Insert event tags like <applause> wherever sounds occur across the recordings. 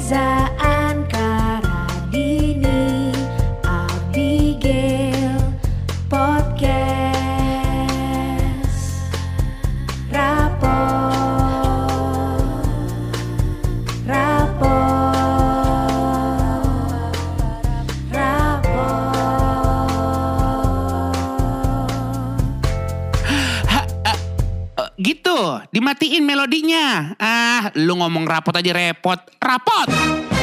Reza Ankaradini rapot aja repot. Rapot!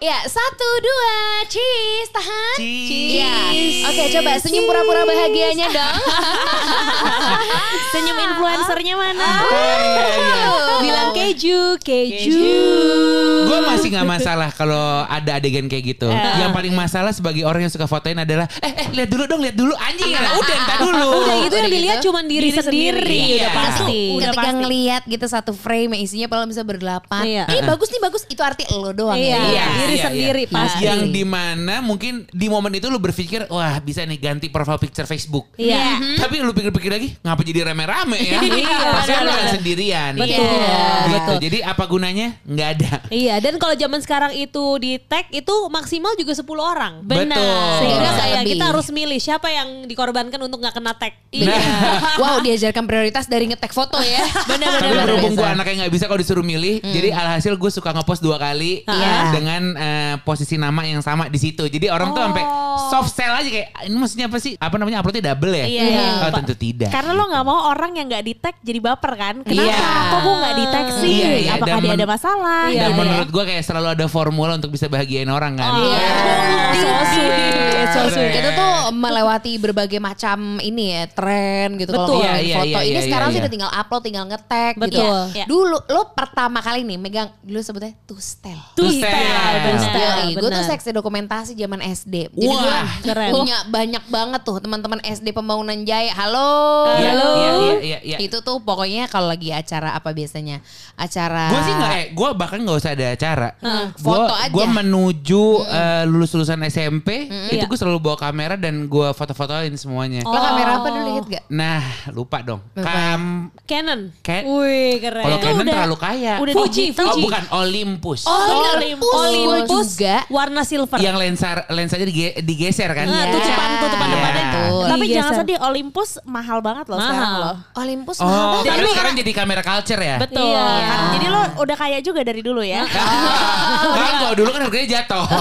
Ya, satu, dua, cheese, tahan. Cheese. Ya. Oke, coba senyum pura-pura bahagianya dong. <laughs> Senyum influencernya mana? Oh, Bilang keju, keju. Gue masih nggak masalah kalau ada adegan kayak gitu. Yang paling masalah sebagai orang yang suka fotoin adalah, eh, eh lihat dulu dong, lihat dulu anjing. lah. Udah, entar dulu. Udah gitu yang Udah dilihat gitu. cuma diri, Diri sendiri. sendiri. Udah Iya. pasti. Udah Ketika pasti. ngelihat gitu satu frame yang isinya padahal bisa berdelapan. Iya. Ini bagus nih bagus, itu arti lo doang Iya, ya. Diri sendiri pasti. Yang di mana mungkin di momen itu lu berpikir, wah bisa nih ganti profile picture Facebook. Iya. Tapi lu pikir-pikir lagi, ngapa jadi rame-rame ya? <laughs> Iya, Pasti lu benar. kan sendirian. Betul, Gitu. betul. Jadi apa gunanya? Nggak ada. Iya, dan kalau zaman sekarang itu di tag itu maksimal juga 10 orang. Betul. Sehingga kayak kita harus milih siapa yang dikorbankan untuk nggak kena tag. Iya. <laughs> wow, diajarkan prioritas dari ngetek foto ya. <laughs> Benar Tapi benar. berhubung gue anaknya nggak bisa kalau disuruh milih, jadi alhasil gue suka ngepost dua kali Iya. dengan eh, posisi nama yang sama di situ. Jadi orang tuh sampai soft sell aja kayak ini maksudnya apa sih? Apa namanya uploadnya double ya? Iya, iya. Oh tentu tidak. Karena lo nggak mau orang yang nggak di tag jadi baper kan? Kenapa? Iya. Kok gue nggak di tag sih? Iya, iya. Apakah Dan dia men- ada masalah? Dan Gitu ya. menurut gue kayak selalu ada formula untuk bisa bahagiain orang kan. Oh, Iya. so sweet, so sweet. Kita tuh melewati berbagai macam ini ya tren gitu kalau Betul. ngomongin Iya, iya, foto. iya, ini iya, sekarang iya. sih udah tinggal upload, tinggal ngetek gitu. Betul. ya. Iya. Dulu lo pertama kali nih megang dulu sebutnya tustel. Tustel, Tustel. tustel, gue tuh seksi dokumentasi zaman SD. Jadi Wah, gue keren. punya banyak banget tuh teman-teman SD Pembangunan Jaya. Halo. Iya, Halo. iya, iya, iya, iya. Itu tuh pokoknya kalau lagi acara apa biasanya? Acara Gue sih nggak, eh, gue bahkan nggak usah ada acara. Gue Foto aja. gue menuju eh, lulus lulusan SMP, itu Iya. gue selalu bawa kamera dan gue foto-fotoin semuanya. Lo kamera apa dulu inget gak? Nah, lupa dong. Lupa. Kam, Canon. Ken- Wih keren. kalau Itu Canon udah- terlalu kaya. Udah Fuji, digital. Oh Fuji. bukan Olympus. Olympus. Olympus juga. warna silver. Yang lensa lensanya dige- digeser kan? Nah, Iya. tutupan tutupan Iya. depannya. Betul. Tapi Digeser. jangan sedih, Olympus mahal banget loh Mahal. sekarang loh. Olympus mahal Oh, banget. karena Tapi- sekarang jadi kamera culture ya? Betul. Iya. kan. Jadi lo udah kaya juga dari dulu ya. <laughs> Kan kalau dulu kan harganya jatuh. <laughs>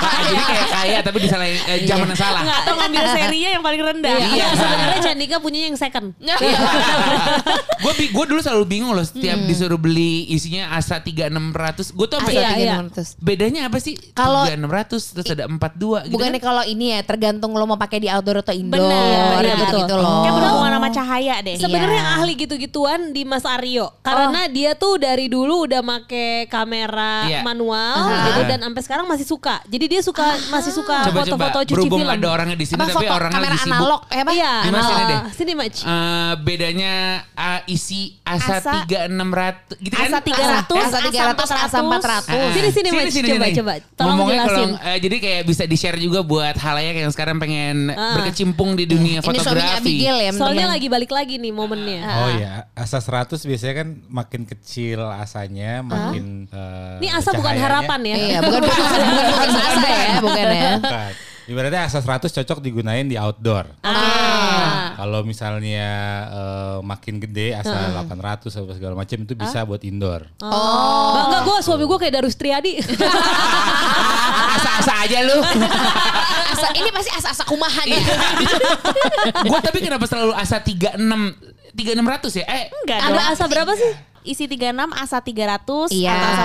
Nah, jadi kayak kaya tapi di salah eh, zaman yang salah. Enggak atau ngambil serinya yang paling rendah. Iya. Iya, sebenarnya Candika punya yang second. <laughs> gue gue dulu selalu bingung loh setiap disuruh beli isinya asa 3600. Gue tuh sampai Iya, iya. bedanya apa sih? Kalau- 3600 terus ada 42 gitu. Bukannya kan? kalau ini ya tergantung lo mau pakai di outdoor atau indoor Benar, iya, gitu, betul. gitu loh. Kayak berhubungan sama cahaya deh. Iya. Sebenarnya Oh. ahli gitu-gituan di Mas Aryo. Karena dia tuh dari dulu udah make kamera Iya. manual Aha. gitu dan sampai sekarang masih suka. Jadi dia suka masih suka foto-foto cuci berhubung film. ada orangnya di sini Apa tapi foto orangnya kamera lagi sibuk. analog eh apa? Iya, sini deh? Sini Mach. Eh, bedanya ah, isi asa, Asa- 3600 gitu kan? Asa 300, Asa 300, asa 400. Ah, Sini sini Mach, coba coba. Tolong Ngomongnya kalau jelasin. eh, jadi kayak bisa di-share juga buat halayak yang sekarang pengen Ah. berkecimpung di dunia Ini suaminya fotografi. Abigail ya Soalnya lagi balik lagi nih momennya. Oh ya, asa 100 biasanya kan makin kecil asanya, makin eh, Ini asa bukan harapan ya. Iya, bukan <laughs> bukan bukan bukan asa ya, bukan ya. Bukan. Ibaratnya asa 100 cocok digunain di outdoor. Ah. Kalau misalnya eh, makin gede asa 800 atau segala macam itu bisa buat indoor. Oh. Bangga gue suami gue kayak Darus Triadi. <laughs> Asa-asa aja lu. <laughs> Asa ini pasti asa-asa kumaha Iya. gitu. <laughs> gue tapi kenapa selalu asa 36 3600 ya? Eh, Enggak Ada asa berapa sih? Isi 36, asa 300, Iya. atau asa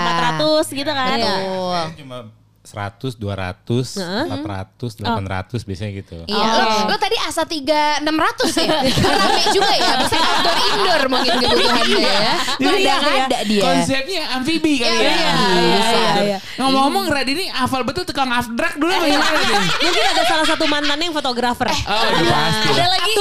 400 gitu kan. Betul. Kan Cuma 100, 200, 400, 800 biasanya gitu. Iya, lo, lo tadi asa 3 600 ya? Rame juga ya, bisa outdoor indoor mungkin kebutuhannya ya. Iya, Ada-ada dia. konsepnya amfibi kali ya. Iya, iya, iya, iya. Ngomong-ngomong Radini hafal betul tukang afdrak dulu Radin? Mungkin ada salah satu mantannya yang fotografer. Oh, udah pasti. Ada lagi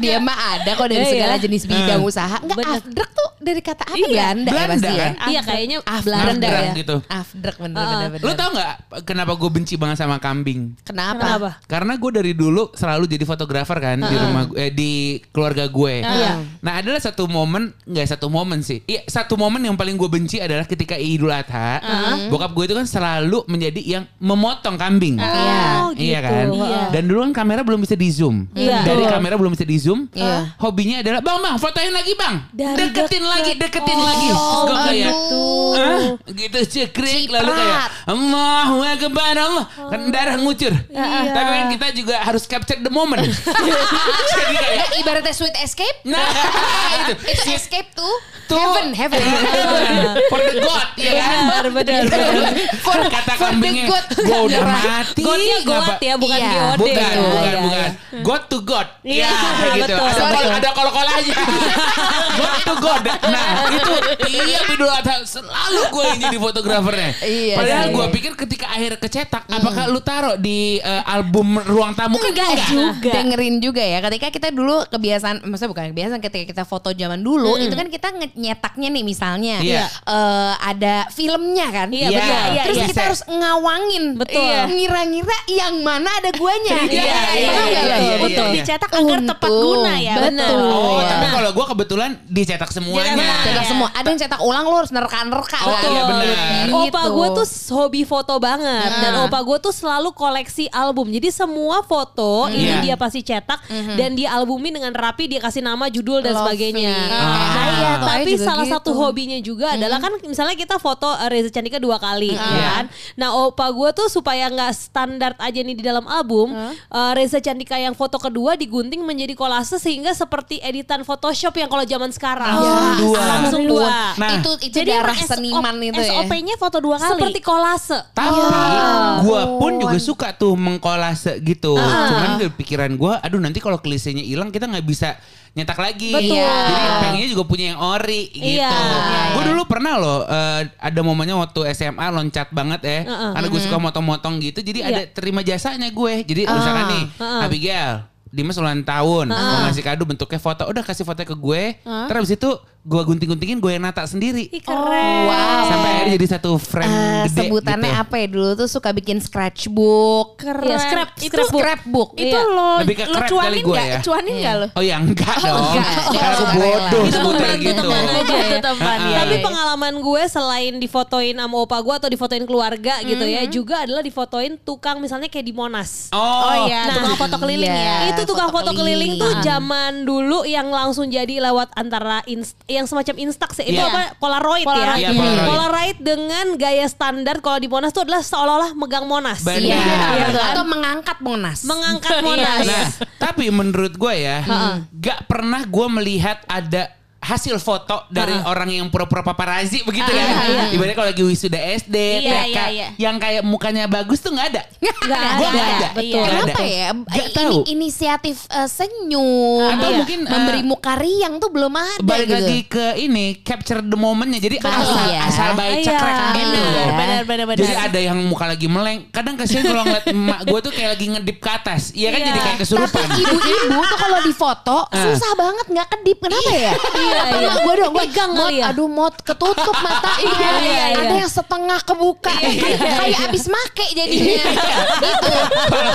Dia mah ada kok dari Iya, segala iya. jenis bidang usaha. Enggak, afdruk tuh dari kata apa Iya. Belanda, ya Belanda, pasti ya? kan? Iya kayaknya Belanda ya. gitu. Afdruk bener Ah. bener bener. Lu tau nggak kenapa gue benci banget sama kambing? Kenapa? Kenapa? Karena gue dari dulu selalu jadi fotografer kan di rumah gu- eh, di keluarga gue. Iya. Nah adalah satu momen nggak satu momen sih. Iya satu momen yang paling gue benci adalah ketika Idul Adha. Bokap gue itu kan selalu menjadi yang memotong kambing. Oh, gitu. Iya kan. Iya. Dan dulu kan kamera belum bisa di zoom. Iya. Dari kamera belum bisa di zoom. Iya. Hobinya adalah bang bang fotoin lagi bang. Dari deketin deket. Lagi deketin Oh, lagi. Terus gue kayak. "Hah?" gitu cekrik lalu kayak. Allahu Akbar Allah kan darah ngucur. Tapi kan kita juga harus capture the moment. <laughs> Jadi kayak Ya, ibaratnya sweet escape. nah <laughs> itu Itu escape tuh. Heaven, heaven. for the god ya kan. Benar, benar. <laughs> for, Kata for the kambingnya gue udah mati. Godnya God ya, bukan Iya. GOD. Bukan, gitu. bukan, Iya, bukan. iya. God to God. Iya, ya, gitu. betul. Ada Sorry. kol ada kol-kol aja. God to God. Nah, itu tiap Idul Adha selalu gue yang jadi fotografernya. Iya Padahal sih. gue pikir ketika akhir kecetak, apakah lu taruh di eh, album ruang tamu? Kan Enggak enggak. juga. Dengerin juga ya. Ketika kita dulu kebiasaan, maksudnya bukan kebiasaan, ketika kita foto zaman dulu, itu kan kita nge- nyetaknya nih misalnya. Iya. eh, ada filmnya kan. Iya, Iya. betul. Iya, Terus iya. kita harus ngawangin. Betul. Iya. Ngira-ngira yang mana ada guanya. Iya, iya, iya, iya, iya, Untuk iya. dicetak agar tepat guna ya. Betul. Oh, Iya. tapi kalau gue kebetulan dicetak semuanya. Cetak Iya. semua. Ada yang cetak ulang lo harus nerka-nerka. Oh, kan. iya benar. Gitu. Opa gue tuh hobi foto banget dan Ah. opa gue tuh selalu koleksi album. Jadi semua foto ini Iya. dia pasti cetak dan dia albumin dengan rapi dia kasih nama, judul dan sebagainya. Ah. Nah, Iya, tuh, tapi juga salah gitu. satu hobinya juga adalah kan misalnya kita foto eh, Reza Candika dua kali Ah. ya kan. Nah, opa gue tuh supaya nggak standar aja nih di dalam album, eh, Reza Candika yang foto kedua digunting menjadi kolase sehingga seperti editan Photoshop yang kalau zaman sekarang. Dua. Langsung dua. Nah, itu itu Jadi darah seniman SO- itu ya. SOP-nya foto dua kali. Seperti kolase. Tapi Ya gue pun juga suka tuh mengkolase gitu. Cuman di pikiran gue, aduh nanti kalau klisenya hilang kita nggak bisa nyetak lagi. Betul. Jadi pengennya juga punya yang ori gitu. Iya, iya, Gue dulu pernah loh eh, ada momennya waktu SMA loncat banget ya. Karena gue suka motong-motong gitu. Jadi ada terima jasanya gue. Jadi misalkan nih Abigail. Dimas ulang tahun mau ngasih kado bentuknya foto udah kasih foto ke gue terus habis itu gue gunting-guntingin gue yang nata sendiri Ih, keren. Wow. sampai akhirnya jadi satu frame Eh, gede sebutannya gitu. apa ya dulu tuh suka bikin scratchbook. Keren. Iya, scrap. Itu Itu scrapbook. Itu Iya. lo Lebih ke lo cuanin nggak? ya. Cuanin nggak lo? Oh ya enggak dong. enggak. Karena aku Oh, bodoh Itu gitu. aja itu teman ya. Tapi ya. pengalaman gue selain difotoin sama opa gue atau difotoin keluarga gitu ya, juga adalah difotoin tukang misalnya kayak di Monas. Oh, Oh iya, Nah, tukang foto keliling iya. ya. itu tukang foto keliling tuh zaman dulu yang langsung jadi lewat antara inst- yang semacam instax ya. Itu Iya. apa? Polaroid, Polaroid. ya. Iya, Polaroid. Polaroid dengan gaya standar kalau di Monas tuh adalah seolah-olah megang Monas. Iya. Iya, betul. kan? Atau mengangkat Monas. Mengangkat <laughs> Iya, Monas. Nah, tapi menurut gue ya, gak pernah gue melihat ada hasil foto dari orang yang pura-pura paparazzi begitu Ah, kan. iya, iya. Ibaratnya kalau lagi wisuda SD, Iya, TK, iya, iya. yang kayak mukanya bagus tuh nggak ada. Nggak ada, nggak nggak ada. betul. Kenapa ada. ya? Gak Ini tahu. inisiatif eh, senyum. Atau Iya. mungkin, eh, memberi muka riang tuh belum ada Balik gitu. lagi ke ini capture the momentnya. Jadi asal, Iya. asal baik Iya. cekrek gitu. Benar, Iya. benar, benar, benar. Jadi ada yang muka lagi meleng. Kadang kasihan kalau ngeliat <laughs> emak gue tuh kayak lagi ngedip ke atas. Iya kan Iya. jadi kayak Tapi kesurupan. ibu-ibu tuh kalau difoto Ah. susah banget nggak kedip. Kenapa ya? Iya, iya. Gue dong, gue Pegang mot, kali ya. aduh mot ketutup matanya. Iya, iya, Ada iya. yang setengah kebuka. Kayak abis make jadinya. gitu.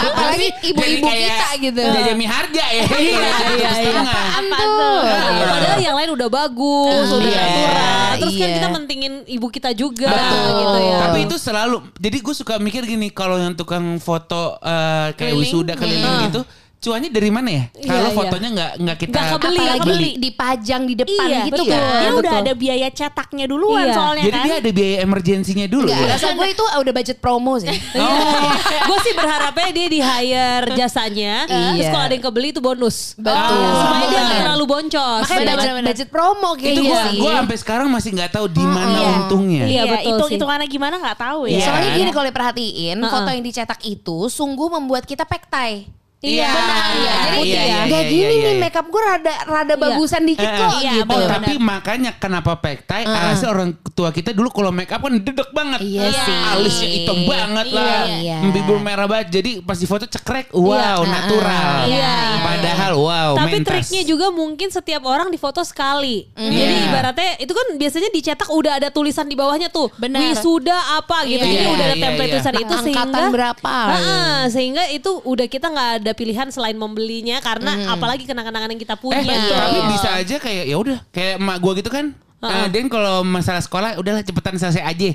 Apalagi ibu-ibu kita gitu. Jaja Miharja ya. Iya, iya, iya. Apaan Apa tuh? Iya. Padahal yang lain udah bagus, Ah, udah iya, natural. Terus kan iya. kita mentingin ibu kita juga gitu ya. Tapi itu selalu. Jadi gue suka mikir gini. Kalau yang tukang foto eh, kayak wisuda keliling gitu. Cuannya dari mana ya? Iya, Kalau iya. fotonya nggak nggak kita Nggak kebeli, Apalagi kebeli. dipajang di depan Iya, gitu betul. kan. Dia Betul. udah ada biaya cetaknya duluan Iya. soalnya Jadi kan. dia ada biaya emergensinya dulu Enggak, ya. rasa gue itu udah budget promo sih. <laughs> Oh. gue sih berharapnya dia di hire jasanya. Terus Iya. kalau ada yang kebeli itu bonus. Betul. Ah, supaya dia nggak terlalu boncos. Makanya Bener, budget, bener. budget promo itu kayaknya gue gue sampai sekarang masih nggak tahu di mana Iya. untungnya. Iya, Iya, betul itu sih. itu karena gimana nggak tahu Iya. ya. Soalnya gini kalau perhatiin, foto yang dicetak itu sungguh membuat kita pektai. Iya. Benar, iya. Jadi Iya, iya, iya, gini iya, nih iya. makeup gue rada rada bagusan dikit kok iya, gitu. Oh, benar. tapi makanya kenapa pektai? Alasnya orang tua kita dulu kalau make up kan dedek banget. Iya sih. Alisnya hitam banget lah. Iya. Bibir merah banget. Jadi pas di foto cekrek, wow, Iya. natural. Iya. Padahal wow, Tapi mentas. triknya juga mungkin setiap orang difoto sekali. Jadi Iya. ibaratnya itu kan biasanya dicetak udah ada tulisan di bawahnya tuh. Benar. Wisuda apa gitu. Iya, Jadi iya, udah ada iya, template iya. tulisan itu Angkatan sehingga berapa? Ah, sehingga itu udah kita nggak ada pilihan selain membelinya karena apalagi kenangan-kenangan yang kita punya. Eh, gitu. tapi bisa aja kayak ya udah kayak emak gua gitu kan. Eh, Dan kalau masalah sekolah udahlah cepetan selesai aja.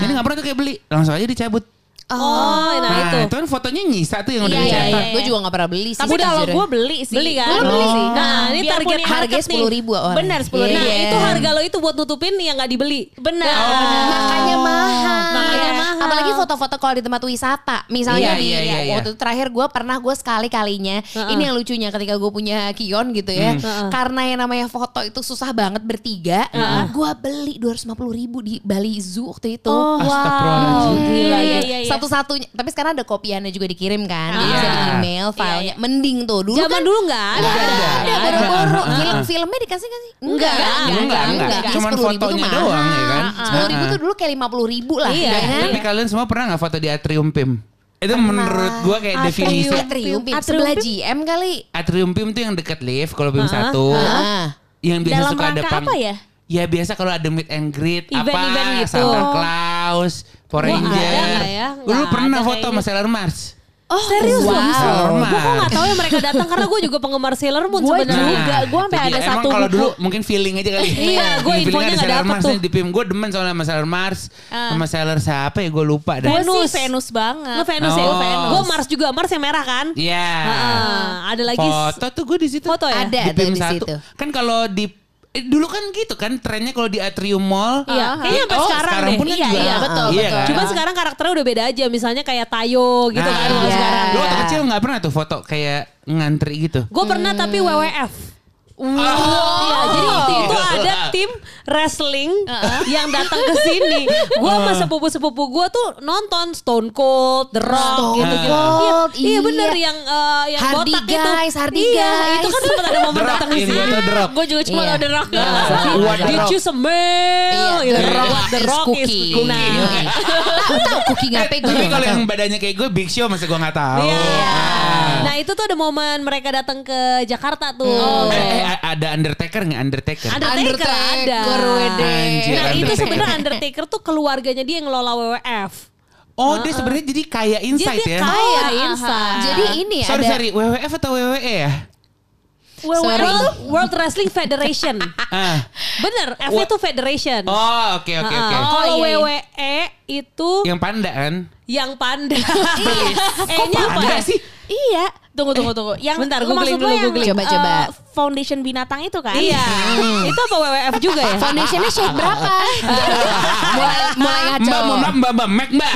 Jadi nggak pernah tuh kayak beli, langsung aja dicabut. Oh, nah, itu. itu kan fotonya nyisa tuh yang udah Iya, iya, dicetak. iya. Gue juga gak pernah beli sih. Tapi kalau sejujurnya. gue beli sih. Beli kan? Gue beli sih. Nah, ini biarpun target nih. sepuluh ribu orang. Benar sepuluh Nah, ribu. itu harga lo itu buat nutupin yang nggak dibeli. Benar. Nah, benar. Makanya mahal. Makanya mahal. Apalagi foto-foto kalau di tempat wisata. Misalnya Iya, di iya, iya, iya. waktu itu terakhir gue pernah gue sekali kalinya. Ini yang lucunya ketika gue punya kion gitu ya. Karena yang namanya foto itu susah banget bertiga. Gue beli 250 ribu di Bali Zoo waktu itu. Oh, Astagfirullahaladzim. wow. Gila, Iya, iya, iya, iya. Satu-satunya. Tapi sekarang ada kopiannya juga dikirim kan. Jadi Iya. bisa di email filenya. Mending tuh. Dulu Zaman kan dulu nggak ada. Nggak ada, Ada. boro-boro. Ada. Film filmnya dikasih kan sih? Enggak, enggak, enggak. Cuman fotonya doang, ya kan? Sepuluh ribu tuh dulu kayak lima puluh ribu lah. Iya. Tapi kalian semua pernah nggak foto di atrium PIM? Itu menurut gua kayak definisi Atrium, atrium, Atrium. sebelah GM kali. atrium PIM tuh yang deket lift kalau PIM satu. Ah. Yang biasa Dalam suka ada rangka pang- apa ya? Ya biasa kalau ada meet and greet Event-event apa gitu. Santa Claus, Power Ranger. ada ya? Dulu Nggak pernah ada foto sama Sailor Mars. Oh Serius wow. loh? Sailor Mars. Gue kok gak tahu ya mereka datang karena gue juga penggemar Sailor Moon Gue sebenarnya. juga. Gua sampai ada satu Emang kalau dulu mungkin feeling aja kali. Iya, gua Feeling infonya ada nggak Sailor dapet Mars tuh. di PIM. Gue demen soalnya sama Sailor Mars. Sama Sailor siapa ya gue lupa dah. Gue sih Venus. Venus banget. Lo Venus ya? Oh. Gue Mars juga, Mars yang merah kan? Iya. Ah, ada lagi Foto tuh gue di situ. Foto ya? Ada di tuh PIM di satu. situ. Kan kalau di eh, dulu kan gitu kan trennya kalau di atrium mall. Iya, kayaknya sampai oh, sekarang, deh. pun kan Iya, juga. iya, betul, Iya betul. kan? Cuman sekarang karakternya udah beda aja. Misalnya kayak Tayo gitu Nah, kan iya. sekarang. Lu waktu kecil nggak pernah tuh foto kayak ngantri gitu? Gue pernah tapi WWF. Oh. Iya, jadi waktu itu ada tim wrestling yang datang ke sini. Gue sama sepupu-sepupu gue tuh nonton Stone Cold, The Rock Stone gitu gitu. Cold, iya, iya iya. bener yang eh, yang Hardy botak itu. Guys, Hardy iya, Guys. itu kan sempat ada momen datang di ini sini. gua. Gue juga cuma Iya. tau The Rock. What The Did you smell? Iya, Gitu. The Rock The Rock is cooking. Nah, Tahu Eh, gue tapi kalau yang badannya kayak gue Big Show masa gue nggak tahu. Iya. Ah. Nah itu tuh ada momen mereka datang ke Jakarta tuh. Eh, eh, ada Undertaker nggak Undertaker? Undertaker, ada. Undertaker, wede. Anjir, Nah itu Undertaker. sebenarnya Undertaker tuh keluarganya dia yang ngelola WWF. Oh dia sebenarnya jadi kaya insight Jadi ya? kaya Oh, insight. Jadi ini sorry ada sorry WWF atau WWE ya? Sorry. World, World Wrestling Federation. <laughs> Ah. Bener, F itu Federation. Oh oke oke oke. Kalau Oh, iya, iya. WWE itu Yang panda kan? yang panda. <laughs> E-nya apa Panda ya? sih? Iya. Tunggu tunggu tunggu. Yang Bentar, maksud dulu, lo yang, googling. Coba, coba. eh, foundation binatang itu kan? Iya. itu apa WWF juga ya? foundationnya shade berapa? <laughs> mulai mulai ngaco. Mbak, maaf, mbak, mbak, Mac, mbak.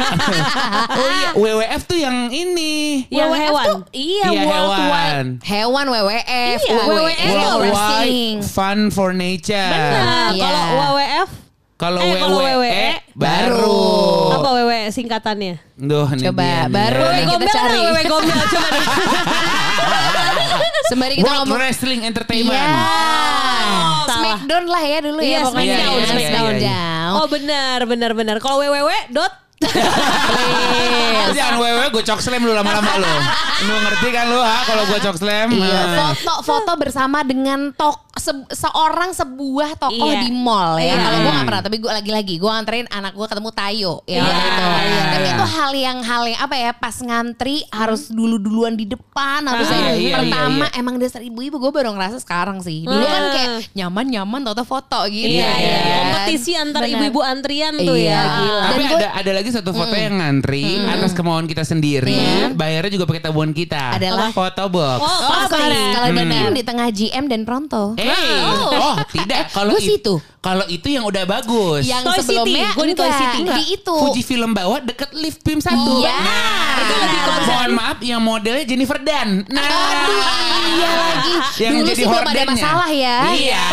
<laughs> oh iya, WWF tuh yang ini. Yang WWF hewan. tuh iya, Iya, worldwide. hewan. Hewan WWF, Iya, WWF wrestling. Worldwide Fun for Nature. Nah, Iya. kalau WWF Kalau Eh, WWE, WWE, baru. apa WWE singkatannya? Duh, ini Coba, dia nih. baru WWE yang kita cari. WWE Gombel <laughs> coba deh. Sembari kita World ngomong Wrestling Entertainment. Iya. Salah. Smackdown lah ya dulu Iya, ya pokoknya. Smackdown, Iya, iya, Smackdown iya, iya. down. Oh benar, benar, benar. Kalau WWW dot Lu Jangan wewe gue cok slam lu lama-lama lu. Lu ngerti kan lu ha kalau gue cok slam? Iya, Nah. foto-foto bersama dengan tok se- seorang sebuah tokoh Iya. di mall ya. Iya. Kalau gue gak pernah, tapi gue lagi-lagi gue nganterin anak gue ketemu Tayo ya Iya, waktu itu. iya, Tapi iya. itu hal yang hal yang apa ya? Pas ngantri harus dulu-duluan di depan, harus Ah, iya, iya, pertama iya. emang dasar ibu-ibu gue baru ngerasa sekarang sih. Dulu kan Ah. kayak nyaman-nyaman toto foto gitu. Iya, ya iya. kan? Kompetisi antar ibu-ibu antrian tuh Iya. ya. Gila. Tapi ada ada lagi satu foto yang ngantri atas kemauan kita sendiri, bayarnya juga pakai tabungan kita. Adalah? foto box. Oh, Oh, pasti. kalau Hmm. di di tengah GM dan Pronto. Eh, oh tidak. <laughs> Kalau Gua it- situ. Kalau itu yang udah bagus. Yang Toy sebelumnya City. Gua di Toy enggak, City. Di itu. Fuji Film bawah deket lift PIM 1. Iya. Nah, Itu lebih ke Mohon maaf yang modelnya Jennifer Dan. Nah, Aduh, iya lagi. yang Dulu jadi sih belum ada masalah ya. Iya.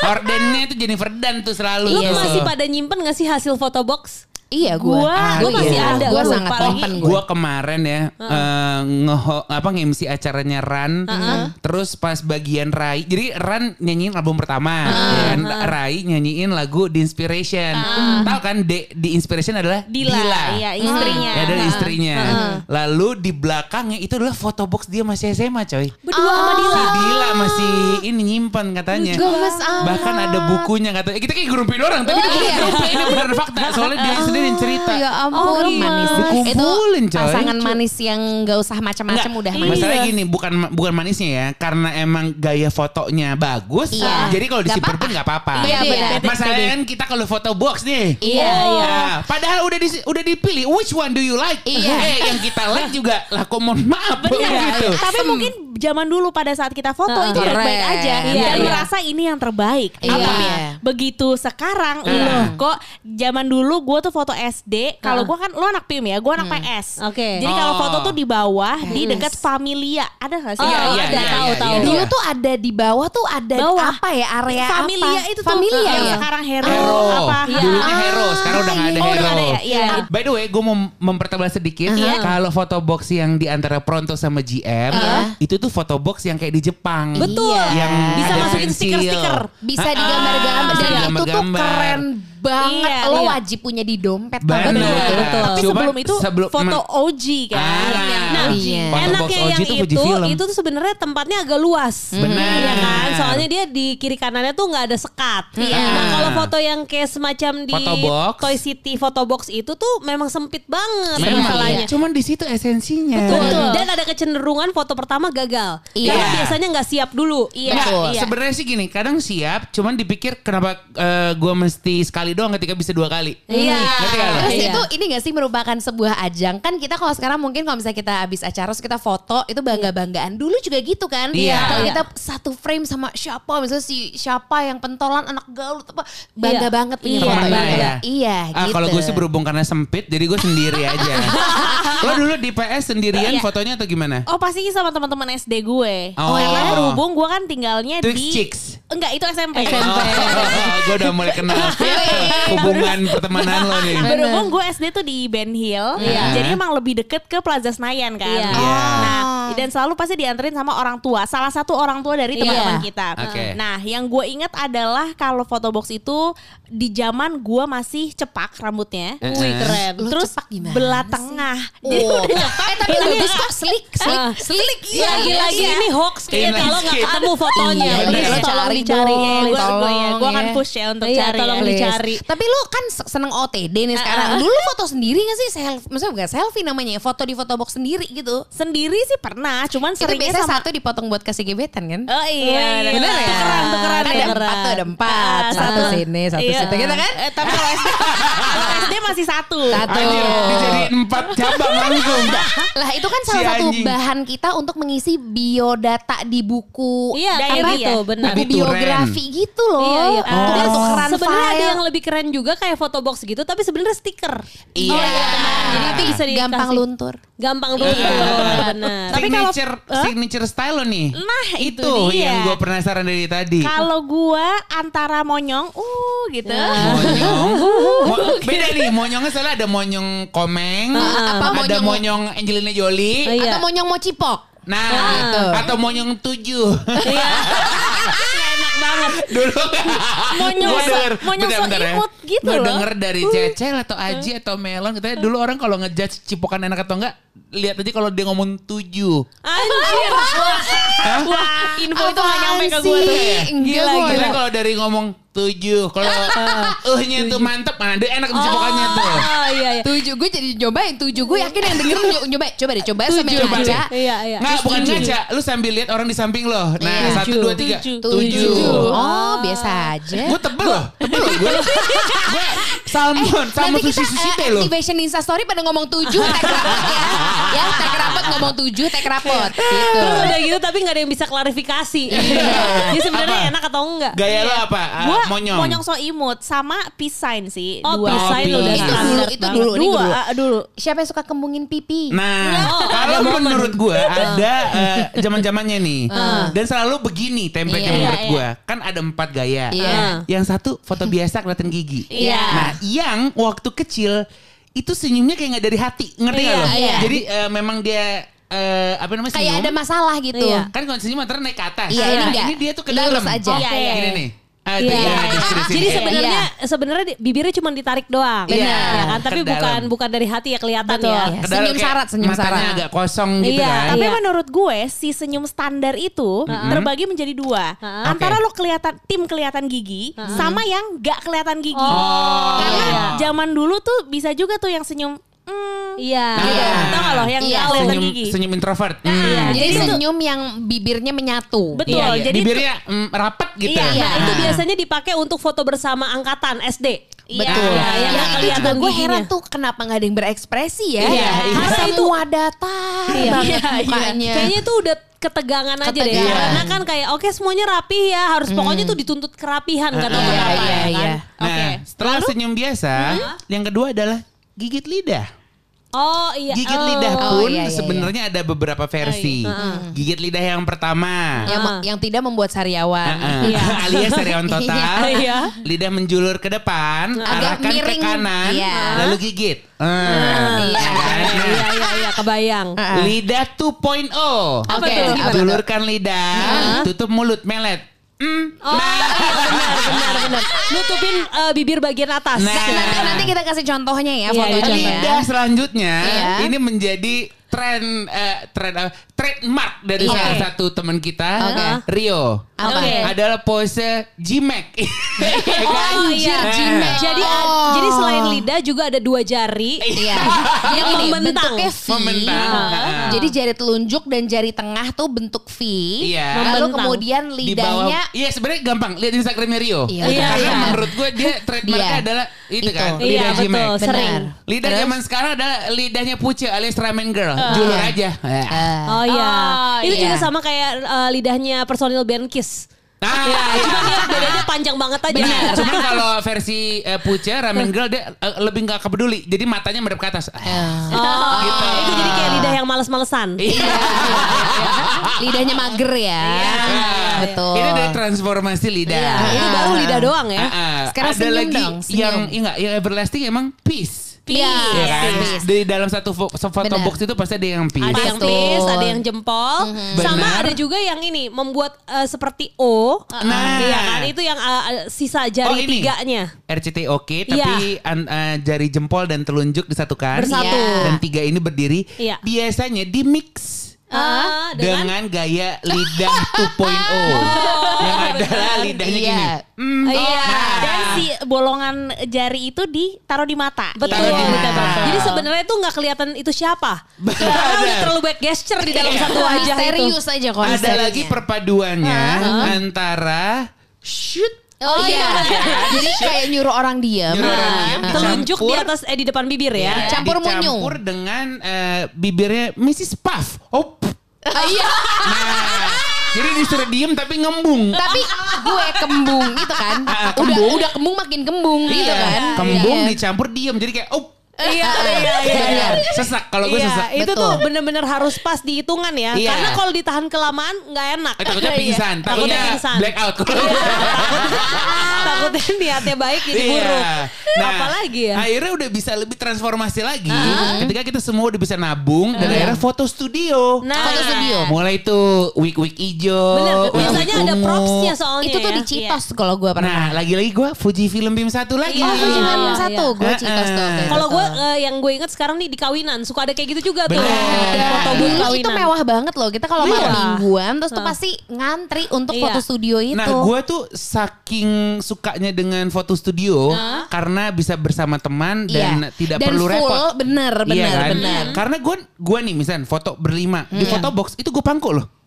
Hordennya itu Jennifer Dan tuh selalu. Lu tuh. masih pada nyimpen gak sih hasil foto box? Iya gue. Gua- gua masih ada, Gue gua sangat kompen gue. Gua kemarin ya eh, ngeho apa nge-MC acaranya Ran. Terus pas bagian Rai. Jadi Ran nyanyiin album pertama, ya kan? Rai nyanyiin lagu The Inspiration. Tahu kan The, The Inspiration adalah Dila, iya, istrinya. Ya, adalah istrinya. Lalu di belakangnya itu adalah foto box dia masih SMA, coy. Berdua sama Dila. Si Dila masih ini nyimpan katanya. Gemes. Bahkan ada bukunya katanya. Kita kayak gerumpi orang, tapi ini bukan gerumpi, ini benar fakta. Soalnya dia sendiri yang cerita. Ya ampun Oh, manis. Dikumpulin, Itu coy. pasangan manis yang gak usah macam-macam udah Iya. manis. Masalah gini, bukan bukan manisnya ya, karena emang gaya fotonya bagus. Iya. Jadi kalau disimpan apa-apa. pun nggak apa-apa. Iya, benar. Masalahnya kan kita kalau foto box nih. Iya, iya. Padahal udah di, udah dipilih which one do you like? Iya. Eh, yang kita like juga lah kok mohon maaf gitu. Tapi mungkin zaman dulu pada saat kita foto itu Keren. baik-baik aja Iya, dan iya. merasa ini yang terbaik. Iya. Tapi begitu sekarang loh kok zaman dulu gue tuh foto SD, kalau gue kan lo anak PIM ya, gue anak PS. Oke. Jadi kalau Oh. foto tuh di bawah di dekat Familia. Ada gak sih? Iya, Oh, iya, ada, iya, tahu, iya, tahu. iya. Dulu tuh ada di bawah tuh ada Bawah. apa ya area Familia apa? itu tuh Familia yang ya. sekarang hero, Hero, apa? dulunya hero, sekarang udah nggak ada Oh, udah hero. nggak ada ya? Iya. By the way, gue mau mempertebal sedikit. Kalau foto box yang di antara Pronto sama GM, itu tuh foto box yang kayak di Jepang. Betul. Yang Bisa masukin stiker-stiker. Bisa Ah, digambar-gambar bisa dan itu tuh keren banget. Iya, Lo iya. wajib punya di dompet. Benar. Betul, betul. Tapi Cuman sebelum itu sebelum- foto emang- OG kan. Ah, nah, iya. Foto box enaknya OG yang itu, Fujifilm. itu tuh sebenarnya tempatnya agak luas. Benar. Iya kan? Soalnya dia di kiri kanannya tuh nggak ada sekat. Iya. Nah, kalau foto yang kayak semacam di Foto box. Toy City foto box itu tuh memang sempit banget Memang masalahnya. iya. Cuman di situ esensinya. Betul. Dan ada kecenderungan foto pertama gagal. Iya. Karena biasanya nggak siap dulu. Iya. Nggak, iya. sebenarnya sih gini, kadang siap, cuman dipikir kenapa eh, gua mesti sekali doang ketika bisa dua kali. Iya. Ngerti? Terus Iya. itu ini gak sih merupakan sebuah ajang kan kita kalau sekarang mungkin kalau misalnya kita habis acara terus kita foto itu bangga banggaan dulu juga gitu kan Iya. kalau Iya. kita satu frame sama siapa misalnya si siapa yang pentolan anak gaul apa bangga Iya. banget punya Iya, foto Temennya itu. ya? iya Ah, gitu Kalau gue sih berhubung karena sempit, jadi gue sendiri aja. <laughs> Lo dulu di PS sendirian Iya. fotonya atau gimana? Oh pasti sama teman-teman SD gue. Oh. Karena berhubung gue kan tinggalnya Twix di Chicks. Enggak, itu SMP. <laughs> gue udah mulai kenal hubungan pertemanan lo nih. Berhubung gue SD tuh di Ben Hill, Iya. jadi emang lebih deket ke Plaza Senayan kan. Iya. Iya. Nah, dan selalu pasti dianterin sama orang tua, salah satu orang tua dari teman-teman Iya. kita. Oke. Nah, yang gue ingat adalah kalau foto box itu di zaman gue masih cepak rambutnya. Eh, Wih eh. keren. Lu Terus cepak gimana belah sih? tengah. Jadi Oh. udah cepak. eh tapi bagus kok slick slick Ah. slick Lagi-lagi Iya. ini hoax kayaknya kalau nggak ketemu fotonya. Iya, tolong Cari dicari. Iya, gue akan push ya untuk Iya, cari. tolong di- dicari. Tapi lu kan se- seneng OTD nih sekarang. Dulu foto sendiri gak sih? Selfie, maksudnya bukan selfie namanya ya. Foto di foto box sendiri gitu. Sendiri sih pernah, cuman Itu seringnya biasa sama satu dipotong buat kasih gebetan kan? Oh iya, Bener ya? Tukeran, tukeran Ada ya. empat tuh, ada empat. Ah, Satu sini, satu Iya. situ gitu kan? Eh, tapi kalau SD, kalau SD masih satu. Satu. Dijadiin empat cabang langsung. Lah itu kan salah Si satu anjing. bahan kita untuk mengisi biodata di buku Iya, Diary kayak ya? gitu, benar. buku biografi gitu loh. Iya, iya. Oh. Tukeran sebenarnya ada yang lebih keren juga kayak foto box gitu, tapi sebenarnya stiker. Iya. Oh, benar. Jadi itu bisa gampang luntur. Gampang dulu. benar. Tapi kalau- signature, signature style lo nih. Nah, itu itu dia. yang gue penasaran dari tadi. Kalau gua antara monyong, uh gitu. Monyong. <laughs> Mo- beda nih, monyongnya soalnya ada monyong komeng, apa ada monyong- monyong Angelina Jolie. Oh, iya. Atau monyong mau cipok. Nah, gitu. atau monyong tujuh. Enak <laughs> banget. <laughs> Dulu monyong bentar, so bentar ya. imut gitu Gua loh. denger dari Cecel atau Aji atau Melon katanya dulu orang kalau ngejudge cipokan enak atau enggak lihat aja kalau dia ngomong tujuh. Anjir. Wah, info itu gak nyampe ke gue tuh. Gila, gila enggak. kalau dari ngomong tujuh. Kalau <laughs> uhnya tuh mantep, mana dia enak tuh cipokannya tuh. Oh iya iya. Tujuh gue jadi nyobain tujuh gue yakin yang denger nyo- nyobain coba deh coba sambil Coba ngaca deh. Iya iya. Nggak, bukan ngaca. Lu sambil lihat orang di samping lo. Nah, Iya. satu, dua, tiga. Tujuh. Tujuh. oh biasa aja Gue tebel loh. Tebel loh gue. <laughs> Salmon. Salmon nanti sushi kita sushi eh, teh loh. activation instastory pada ngomong tujuh tag banget ya ya tek rapot ngomong tujuh tek rapot gitu. Terus udah gitu tapi nggak ada yang bisa klarifikasi. <laughs> Jadi sebenarnya enak atau enggak? Gaya lo apa? Ah, Gua monyong. monyong so imut sama peace sign sih. Oh, dua. peace sign Oh, udah. Itu dulu, itu dulu, ini Dua dulu. ah, dulu. Siapa yang suka kembungin pipi? Nah, Oh, kalau menurut gue <laughs> ada eh, zaman-zamannya nih. Dan selalu begini template Iya, menurut iya. gue. Kan ada empat gaya. Iya. Yang satu foto biasa kelihatan gigi. Iya. Nah, yang waktu kecil itu senyumnya kayak nggak dari hati, ngerti nggak Iya, lo? iya. Jadi eh, memang dia eh, apa namanya Kayak senyum. ada masalah gitu. Iya. Kan kalau senyum antara naik ke atas. Iya, ini Nah, enggak. ini dia tuh ke dalam. aja. Iya, iya. Gini nih. Iya. iya, deskripsi. Jadi Iya. sebenarnya sebenarnya di- bibirnya cuma ditarik doang. Benar. Ya kan? Tapi Ke bukan bukan dari hati ya kelihatan Betul. ya. Iya. Ke dalam Senyum syarat, senyum matanya syarat. agak kosong gitu Iya. kan. Tapi Iya. menurut gue si senyum standar itu terbagi menjadi dua. Antara Oke. lo kelihatan tim kelihatan gigi sama yang gak kelihatan gigi. Oh. Karena Iya. zaman dulu tuh bisa juga tuh yang senyum mm, Iya. gitu. Ah. Tau gak lo yang Iya. gak kelihatan senyum, gigi? senyum introvert. Iya. Hmm. Jadi Jadi itu- senyum yang bibirnya menyatu. Betul. Iya, iya. Jadi bibirnya mm, rapat gitu. Iya, Nah, itu Ah. biasanya dipakai untuk foto bersama angkatan SD. Iya. Betul. Iya, yang yang nggak itu kelihatan juga gue heran tuh kenapa nggak ada yang berekspresi ya? Iya, iya. Karena semua datar Iya. banget Iya, iya. mukanya. Kayaknya tuh udah ketegangan aja deh. Ketegangan. Karena kan kayak oke semuanya rapih ya, harus pokoknya tuh dituntut kerapihan kan Ah, kenapa iya, ya iya, kan. iya. Nah, Oke. setelah senyum biasa, yang kedua adalah gigit lidah. Oh iya. Gigit oh. lidah Oh, pun iya, iya, sebenarnya ada beberapa versi. Gigit lidah yang pertama. yang, Ah. yang tidak membuat sariawan. Ah, ah. Iya. <laughs> alias serion total. Iya. Lidah menjulur ke depan, Agak arahkan ke kanan, Iya. lalu gigit. Ah, Iya. Iya iya iya kebayang. Ah. Lidah 2.0. Apa Oke, tuh? Julurkan lidah, tutup mulut, melet. Hmm. Oh, iya, <laughs> benar benar benar. Nutupin eh, bibir bagian atas. Nah. Nanti, nanti kita kasih contohnya ya Iya, fotonya. iya. Lidah selanjutnya Iya. ini menjadi tren eh, tren eh, trademark dari Iya. salah satu teman kita Oke. Rio. Apa? Oke. Adalah pose Jimek. <laughs> Iya kan? Oh iya. Jimek. Jadi Oh. jadi selain lidah juga ada dua jari. Iya. <laughs> Yang Jadi gini, membentang. bentuknya V. Membentang. Ah. Jadi jari telunjuk dan jari tengah tuh bentuk V. Iya. Lalu Membentang. kemudian Di bawah. lidahnya Iya sebenarnya gampang. Lihat Instagramnya Rio. Iya, Iya, Karena iya. menurut gue dia trademarknya Dia. adalah itu, Itu. kan. Iya Lidah Jimek. betul, sering. Benar. Lidah Terus? zaman sekarang adalah lidahnya Puce alias ramen girl. Julur aja. Ah. Oh iya. Oh, Itu iya. juga sama kayak eh, lidahnya personil band Kiss. Ah, Iya, iya. cuma dia bedanya panjang banget aja. Benar. <laughs> Cuman kalau versi eh, Puce ramen girl dia eh, lebih nggak kepeduli. Jadi matanya madep ke atas. Oh, Gitu. itu jadi kayak lidah yang males-malesan. Iya. <laughs> Lidahnya mager ya. Ah, Betul. Ini dari transformasi lidah. Iya, itu baru lidah doang ya. Sekarang ada senyum lagi dong, senyum. yang enggak yang everlasting emang peace. Iya, Iya kan? peace. Di dalam satu fo- foto Benar. box itu pasti ada yang peace. Ada yang peace, ada yang jempol, sama Benar. ada juga yang ini membuat eh, seperti O. Nah. Iya kan? Itu yang eh, sisa Oh, jari ini. tiganya. RCT oke, tapi an- eh, jari jempol dan telunjuk disatukan. Bersatu. Iya. Dan tiga ini berdiri. Iya. Biasanya di mix Ah, dengan dengan gaya lidah <laughs> 2.0 yang adalah lidahnya Iya. gini. Hmm, Oh, iya. Dan si bolongan jari itu ditaruh di mata. Betul, Taruh di betul, mata. betul. Jadi sebenarnya itu nggak kelihatan itu siapa. Karena udah terlalu back gesture di dalam satu wajah itu. Misterius aja konsepnya. Ada lagi perpaduannya antara shoot Oh iya. <laughs> Jadi kayak nyuruh orang diam. Nyuruh orang Ah. diam. Telunjuk di atas eh di depan bibir ya. Campur munyu. dicampur dengan eh, bibirnya Mrs. Puff. Oh, iya. nah, jadi disuruh diem tapi ngembung. Tapi gue kembung gitu kan. Ah, Udah kembung. udah kembung makin kembung gitu Iya, kan. Kembung Iya. dicampur diem jadi kayak oh. Iya, iya, iya. Benar. Sesak kalau gue Iya, sesak. itu Betul. tuh bener-bener harus pas di hitungan ya. Iya. Karena kalau ditahan kelamaan nggak enak. Eh, takutnya Iya. pingsan, Takutnya takutnya pingsan. blackout. <laughs> Takutnya niatnya baik jadi Iya. buruk. Nah, Apalagi ya? Akhirnya udah bisa lebih transformasi lagi. Ketika kita semua udah bisa nabung dan akhirnya foto studio. Nah, Foto studio. Mulai itu wig-wig ijo. Bener, biasanya ada propsnya soalnya Itu tuh ya. di Citos kalau gue pernah. Nah, lagi-lagi gue Fuji Film Beam satu lagi. Iya, Oh, Fuji iya, Film iya, satu, iya. gue Citos tuh. Kalau gue eh, yang gue inget sekarang nih di kawinan suka ada kayak gitu juga tuh. Foto booth Dulu kawinan. itu mewah banget loh. Kita kalau Iya. malam mingguan terus tuh pasti ngantri untuk Iya. foto studio itu. Nah, gue tuh saking sukanya dengan foto studio karena bisa bersama teman dan Iya. tidak Dan perlu full, repot. bener, Iya bener, kan? bener. Karena gue gue nih misalnya foto berlima di Iya. foto box itu gue pangku loh.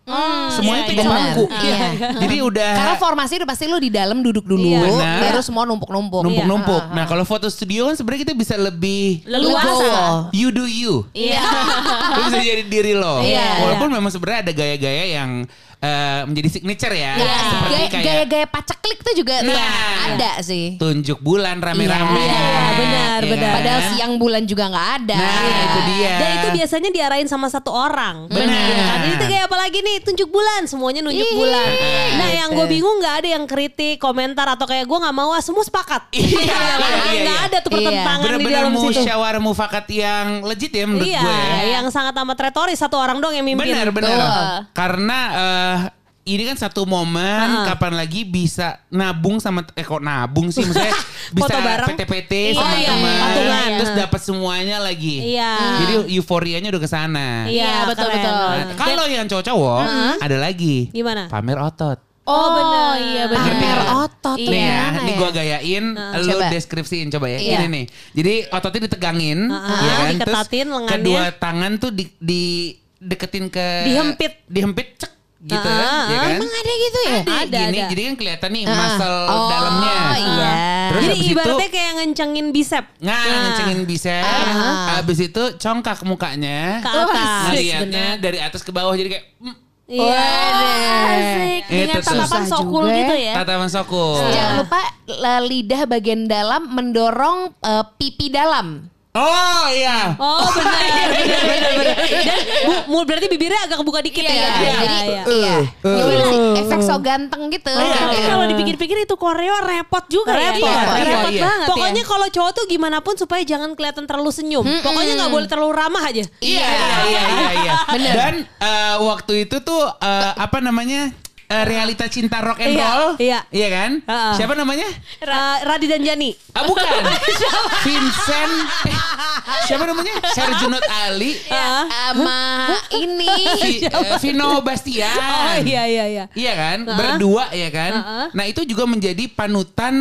Semuanya iya, tiga iya. bangku. Benar. Iya. Jadi udah Karena formasi udah pasti lu di dalam duduk dulu, Iya. Benar. baru semua numpuk-numpuk. numpuk-numpuk. Nah kalau foto studio kan sebenarnya kita bisa lebih Leluasa. You do you. Iya. Lu bisa jadi diri lo. Iya. Walaupun memang sebenarnya ada gaya-gaya yang eh, menjadi signature ya. Iya. Seperti Gaya- kayak Gaya-gaya paceklik tuh juga Nah. ada sih. tunjuk bulan rame-rame. Iya, benar, Iya benar. kan? Padahal siang bulan juga nggak ada. Nah, itu dia. Dan itu biasanya diarahin sama satu orang. Benar. Iya kan? Jadi itu kayak apa lagi nih? Tunjuk bulan, semuanya nunjuk Ih, bulan. Nah, yang gue bingung nggak ada yang kritik, komentar atau kayak gue nggak mau ah semua sepakat. Iya, <laughs> Iya iya, iya, Nggak iya. ada tuh pertentangan di dalam situ. musyawarah mufakat yang legit ya menurut Iya, gue. ya. yang sangat amat retoris satu orang dong yang mimpin. Benar, benar. Karena eh, ini kan satu momen kapan lagi bisa nabung sama eh kok nabung sih maksudnya <laughs> bisa Foto bareng. PT-PT Iya, sama iya, teman patungan. terus dapat semuanya lagi. Iya. Jadi euforianya udah ke sana. Iya, betul, keren. betul. Nah, kalau yang cowok-cowok ada lagi. Gimana? Pamer otot. Oh, benar. Iya benar. Pamer otot tuh Nih ya, ini ya? gua gayain, lu Coba. deskripsiin coba ya. Iya. Ini nih. Jadi ototnya ditegangin, Heeh, ya kan? Terus diketatin lengannya. kedua tangan tuh di, di deketin ke Dihempit. dihempit cek gitu Heeh, kan, ya kan? Emang ada gitu ya? Ada, Ada, gini, ada. jadi kan kelihatan nih Ah. muscle Oh, dalamnya. iya. Terus Jadi habis itu ibaratnya kayak ngencengin bicep. Nah, ngecengin bicep, habis itu congkak mukanya, Ke atas. ngeliatnya dari atas ke bawah jadi kayak mm, Iya. Asik. Dengan tatapan sokul juga gitu ya. tatapan sokul. Jangan lupa eh, lidah bagian dalam mendorong eh, pipi dalam. Oh iya. Oh benar, benar, benar, benar. Dan bu, berarti bibirnya agak kebuka dikit ya. Iya, Iya, jadi iya. iya. Gimana sih? Efek so ganteng gitu. Tapi Iya. kalau dipikir-pikir itu koreo repot juga ya. Repot, Iya, repot, repot iya. banget Pokoknya ya. kalau cowok tuh gimana pun supaya jangan kelihatan terlalu senyum. Pokoknya nggak boleh terlalu ramah aja. Iya, iya, iya, iya, iya. Dan eh, waktu itu tuh eh, apa namanya? Eh, realita cinta rock and Iya, roll. iya. kan? Heeh. Siapa namanya? Ra- Radi dan Jani. Ah bukan. <laughs> Vincent. Eh, siapa namanya? Serjunot Ali. Sama ini. Vi- eh, Vino Bastian. Oh iya iya iya. Iya kan? Berdua ya kan? Nah itu juga menjadi panutan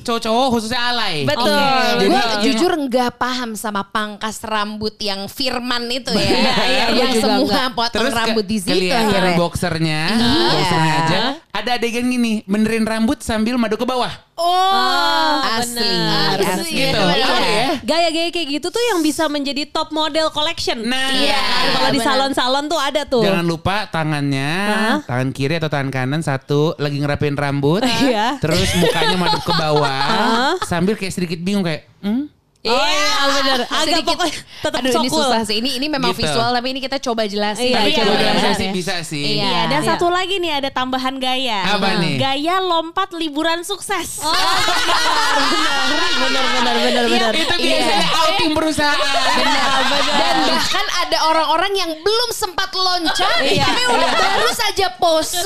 cowok-cowok khususnya alay. Betul. Jadi Gue jujur nggak paham sama pangkas rambut yang Firman itu ya. Iya, iya, yang semua potong Terus ke- rambut di situ kelihatan boxernya, Iya. boxernya aja. Ada adegan gini, benerin rambut sambil madu ke bawah. Oh, Asli, benar. asli. Gitu. Iya. Apa ya? Gaya-gaya kayak gitu tuh yang bisa menjadi top model collection. Nah, Iya. Kalau di salon-salon tuh ada tuh. Jangan lupa tangannya, tangan kiri atau tangan kanan satu lagi ngerapin rambut, Iya. terus mukanya madep ke bawah, sambil kayak sedikit bingung kayak, hmm? Iya benar. Agak pokoknya tetap Aduh ini sokul. susah sih. Ini ini memang Gitu. visual tapi ini kita coba jelasin. Iya, Tapi iya, iya, bisa iya. sih bisa sih. Iya. Iya, dan Iya. satu lagi nih ada tambahan gaya. Apa nih? Gaya lompat liburan sukses. Oh, Benar benar benar benar. Itu biasanya outing perusahaan. Dan bahkan ada orang-orang yang belum sempat loncat tapi udah baru saja pose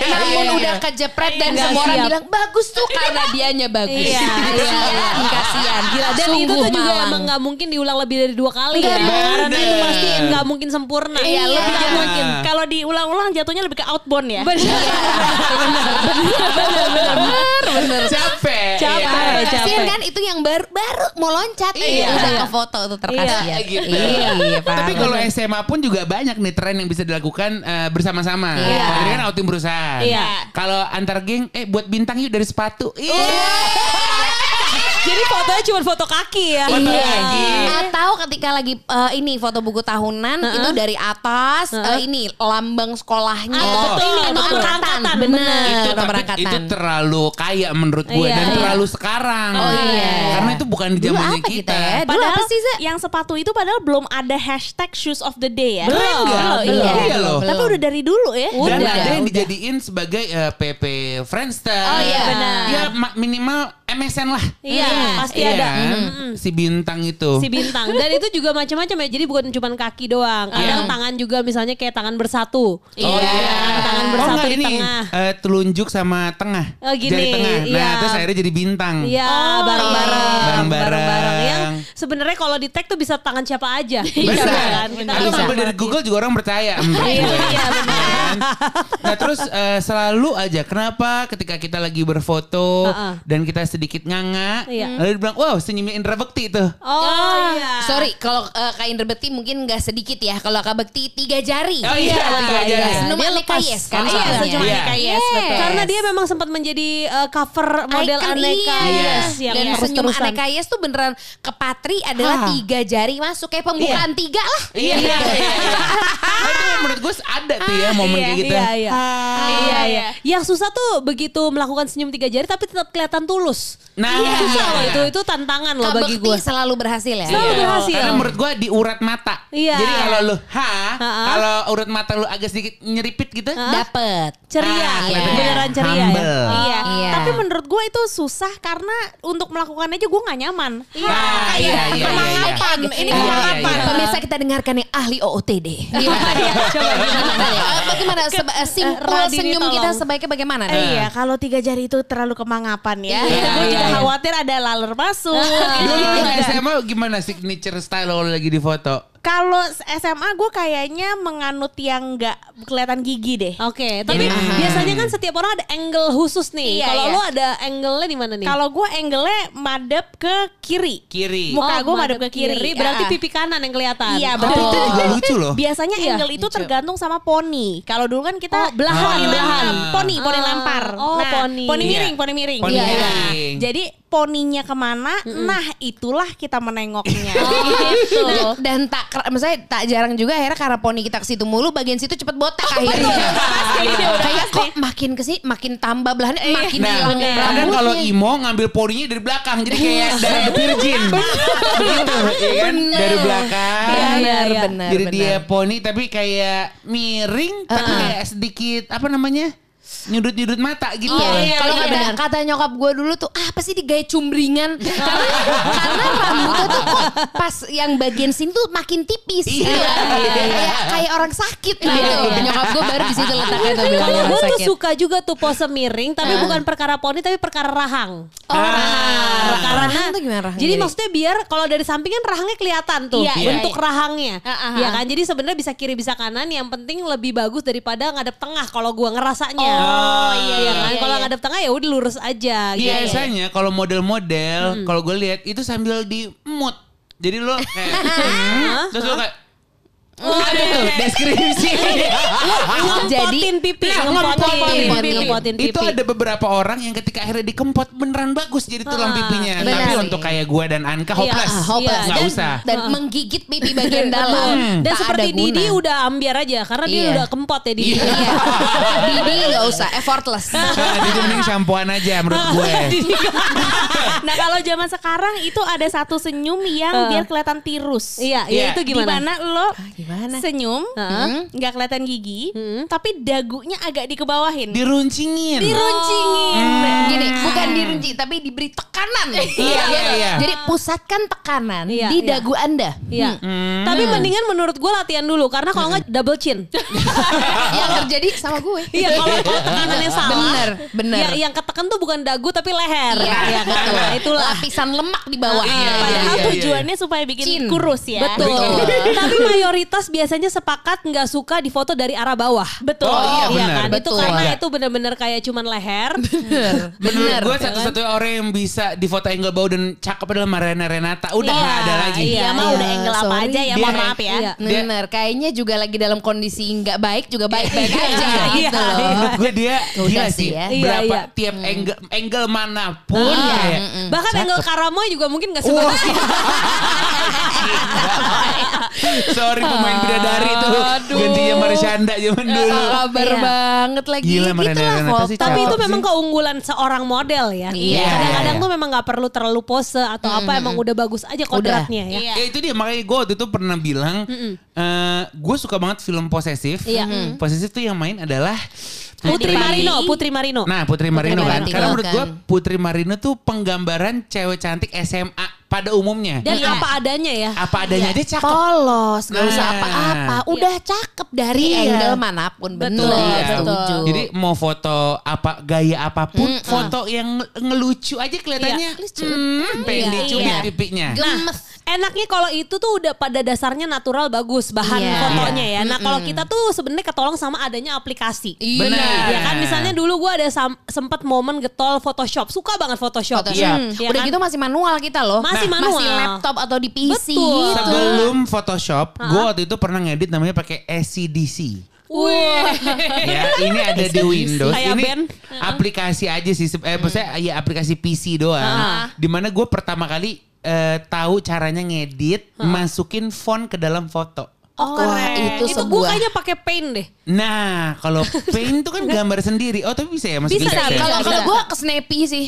namun iya, udah iya. kejepret dan semua orang siap. bilang bagus tuh karena dianya bagus. Iya, Kasihan, kasihan. Gila, dan itu Sungguh tuh juga emang nggak mungkin diulang lebih dari dua kali ya. Karena itu pasti nggak mungkin sempurna. Iya, lebih Iya. nggak mungkin. Kalau diulang-ulang jatuhnya lebih ke outbound ya. bener bener. Capek. Capek, Iya. Kasihan capek. kan itu yang baru baru mau loncat Iya. udah ke foto tuh terkasihan. Iya, gitu. Iya, Tapi kalau SMA pun juga banyak nih tren yang bisa dilakukan eh, bersama-sama. Iya. Kan outing perusahaan. Iya. Kalau antar geng, eh buat bintang yuk dari sepatu. Iya. Jadi fotonya cuma foto kaki ya. Foto Iya. lagi. Atau ketika lagi eh, ini foto buku tahunan itu dari atas eh, ini lambang sekolahnya. Oh, betul ini betul. nomor angkatan. Bener, itu nomor angkatan. itu terlalu kaya menurut gue Iya, dan iya. terlalu sekarang. Oh, iya. Karena itu bukan di Dulu zamannya apa kita. kita ya? Dulu Padahal apa sih, Za? yang sepatu itu padahal belum ada hashtag shoes of the day ya. Belum? Belum, Belum. iya. Iya loh. Tapi udah dari dulu ya. Dan Udah, ada yang udah. dijadiin sebagai eh, PP Friendster. Oh, iya. Benar. Ya ma- minimal MSN lah. Iya, pasti Iya ada. kan? Si bintang itu. Si bintang. Dan itu juga macam-macam ya. Jadi bukan cuma kaki doang. Kadang tangan juga misalnya kayak tangan bersatu. Oh iya. Tangan Oh bersatu enggak di ini tengah. eh, telunjuk sama tengah. Oh, gini, Jari tengah. Nah, iya. terus akhirnya jadi bintang. Iya, Oh, bareng-bareng. iya. Bareng-bareng. Yang sebenarnya kalau di tag tuh bisa tangan siapa aja. Benar. Iya kan? Kita Atau bisa. ngambil dari Google juga orang percaya Iya, iya benar. Kan. Nah terus eh, selalu aja kenapa ketika kita lagi berfoto Uh-uh. dan kita sedikit nganga, Iya. lalu dia bilang, wow senyumnya Indra Bekti tuh. Oh, iya. Sorry, kalau uh, Kak Indra Bekti mungkin nggak sedikit ya. Kalau Kak Bekti tiga jari. Oh iya, tiga iya. jari. Senyum Dia aneka lepas. yes kan Iya, soalnya. senyum Iya. aneka yes, betul. Karena dia memang sempat menjadi uh, cover model Icon, aneka iya. yes yang Dan terus senyum terusan. aneka yes tuh beneran ke Patri adalah Ah. tiga jari masuk kayak pembukaan tiga lah. Iya, iya, iya. iya. <laughs> Nah, itu menurut gue ada tuh ya momen Iya, kayak gitu. Iya, iya. Iya, iya. Yang susah tuh begitu melakukan senyum tiga jari tapi tetap kelihatan tulus. Nah, Susah iya. loh itu itu tantangan loh bagi gue. selalu berhasil ya. Selalu berhasil. Karena menurut gue di urat mata. Iya. Jadi kalau lu ha, Ha-ha. kalau urat mata lu agak sedikit nyeripit gitu. Dapet. Ceria, Ah, iya. beneran ceria ya. Humble. Iya. Iya. Tapi menurut gue itu susah karena untuk melakukan aja gue gak nyaman. Nah, iya, iya, iya, Kemangapan. iya. Ini Iya, kemangapan. iya, iya. Pemirsa kita dengarkan yang ahli OOTD. Gimana ya? Coba gimana ya? Eh, Bagaimana seba- eh, simpul Radini senyum tolong. kita sebaiknya bagaimana? Eh, Iya, kalau tiga jari itu terlalu kemangapan ya. Iya, <laughs> gue iya, juga iya. khawatir ada laler masuk. Dulu Gitu. lu SMA gimana signature style lo lagi di foto? Kalau SMA gue kayaknya menganut yang nggak kelihatan gigi deh. Oke, tapi Jadi- biasanya kan setiap orang ada angle khusus nih. Iya, Kalau iya. lo ada angle-nya di mana nih? Kalau gue angle-nya madep ke kiri. Kiri. Muka Oh, gue madep ke kiri. Berarti Ah. pipi kanan yang kelihatan. Iya, Tapi betul. itu juga lucu loh. Biasanya Iya, angle itu tergantung sama poni. Kalau dulu kan kita Oh, belahan, poni belahan. poni, poni Ah, lempar. oh, nah, poni. poni Iya. miring, poni miring. Poni Iya, iya. miring. Jadi poninya ke mana? Nah, itulah kita menengoknya. <laughs> Oh, gitu. Dan, dan tak, maksudnya tak jarang juga akhirnya karena poni kita ke situ mulu bagian situ cepet botak akhirnya. Kayak kok makin ke sini makin tambah belahannya makin Nah, hilang kadang kalau. Imo ngambil poninya dari belakang, jadi kayak dari The Virgin, <laughs> gitu, iya kan? Dari belakang. Benar, Iya, iya. benar, Jadi benar. dia poni tapi kayak miring, tapi kayak sedikit apa namanya? Nyudut-nyudut mata gitu. Iya, iya, kalau iya, kata, benar. kata nyokap gue dulu tuh ah, apa sih digaya cumbringan karena, karena rambutnya tuh kok pas yang bagian sini tuh makin tipis Iya, gitu kan. iya, iya. kayak orang sakit gitu Iya. nyokap gue baru di situ letaknya tuh bilang Kalau gue tuh suka juga tuh pose miring, tapi bukan perkara poni, tapi perkara rahang. oh Ah. rahang rahang tuh gimana rahang Jadi maksudnya biar kalau dari samping kan rahangnya kelihatan tuh Iya, iya, bentuk iya. rahangnya. Ah, ah, Ya kan? Jadi sebenarnya bisa kiri bisa kanan yang penting lebih bagus daripada ngadep tengah kalau gua ngerasanya. Oh, iya, Iya kan? Kalau iya. ngadep tengah ya udah lurus aja gitu. Biasanya kalau model-model, kalau gue lihat itu sambil di mood. Jadi lo kayak, <laughs> hmm, terus lo kayak, ada tuh deskripsi. Ngempotin pipi, Nah, ngempotin, ngempotin pipi. Itu ada beberapa orang yang ketika akhirnya dikempot beneran bagus jadi tulang Ah, pipinya. benar Tapi untuk kayak gue dan Anka Iya, hopeless. Ah, dan, usah. dan menggigit pipi bagian <laughs> dalam Dan Tak ada seperti Didi udah ambiar aja karena dia Iya. udah kempot ya Didi. Iya. <laughs> Didi nggak usah effortless <laughs> Nah, Jadi mending shampooan aja menurut gue. nah, kalau zaman sekarang itu ada satu senyum yang Ah. biar kelihatan tirus. Iya, Iya. iya itu gimana? Di mana lo gimana? senyum, Heeh. nggak kelihatan gigi, tapi dagunya agak dikebawahin. Diruncingin. Diruncingin. Gini, bukan dirunci tapi diberi tekanan. <laughs> Iya, iya, iya. Jadi pusatkan tekanan Iya, di iya. dagu Anda. Iya. Tapi mendingan menurut gue latihan dulu karena kalau nggak double chin. <laughs> yang terjadi sama gue. Iya kalau <laughs> tekanannya salah. Bener, bener. Ya, yang ketekan tuh bukan dagu tapi leher. Iya, Iya, betul. Nah, itulah. Lapisan lemak di bawahnya. Iya, iya, Padahal iya, tujuannya supaya bikin Chin. kurus ya. Betul. Betul. Tapi mayoritas biasanya sepakat nggak suka difoto dari arah bawah. Betul. Oh, iya, benar. kan? Itu Betul. karena Iya. itu bener-bener kayak cuman leher. Bener. <laughs> Gue satu-satunya orang yang bisa di foto angle bawah dan cakep adalah Mariana Renata. Udah Iya, nggak ada lagi. Iya, mah Iya, udah angle apa aja ya, mohon maaf ya. Iya. Bener, kayaknya juga lagi dalam kondisi nggak baik juga baik-baik aja Iya, gitu iya. loh. Menurut gue dia gila sih ya. Iya, Berapa iya. tiap angle angle mana pun Iya. kayak Bahkan cakep. angle Karamoy juga mungkin gak sebagus itu. Sorry <laughs> pemain bidadari tuh. Gantinya Marsyanda zaman dulu. Apa kabar Iya. banget lagi. Gila, foto. sih Tapi itu sih. memang keunggulan seorang model ya. Iya, Kadang-kadang iya, tuh memang nggak perlu terlalu pose atau apa emang udah bagus aja kodratnya ya. Iya. Ya itu dia makanya gue waktu itu pernah bilang eh gue suka banget film posesif. Iya. Posesif tuh yang main adalah Putri Marino, Putri Marino. Nah Putri Marino kan. Marino Karena menurut kan. gue Putri Marino tuh penggambaran cewek cantik SMA pada umumnya. Dan Iya. apa adanya ya. apa adanya dia cakep. Polos, nggak usah Nah. apa-apa. Udah cakep dari Iya. angle mana pun. Betul, Iya. setuju. Jadi mau foto apa gaya apa pun, foto yang nge- ngelucu aja kelihatannya. Iya, lucu. Hmm, pengen Iya, dicubit iya. pipinya. Gemes. Enaknya kalau itu tuh udah pada dasarnya natural bagus bahan Iya. fotonya ya. Nah kalau kita tuh sebenarnya ketolong sama adanya aplikasi. Iya. Benar. Ya kan misalnya dulu gue ada sam- sempet momen getol Photoshop, suka banget Photoshop. Photoshop. Iya. Ya Udah kan? gitu masih manual kita loh. Masih Nah, manual. Masih laptop atau di PC Betul. gitu. Sebelum Photoshop, gue waktu itu pernah ngedit namanya pakai SCDC. Wih. ya ini ada di Windows Kayak ini band. aplikasi aja sih eh maksudnya ya aplikasi PC doang di mana gue pertama kali eh, tahu caranya ngedit masukin font ke dalam foto Oh, Wah, keren. itu Itu gue sebuah- kayaknya pakai paint deh. nah kalau paint itu kan gambar sendiri oh tapi bisa ya masukin Bisa? Kalau kalau gue ke Snappy sih.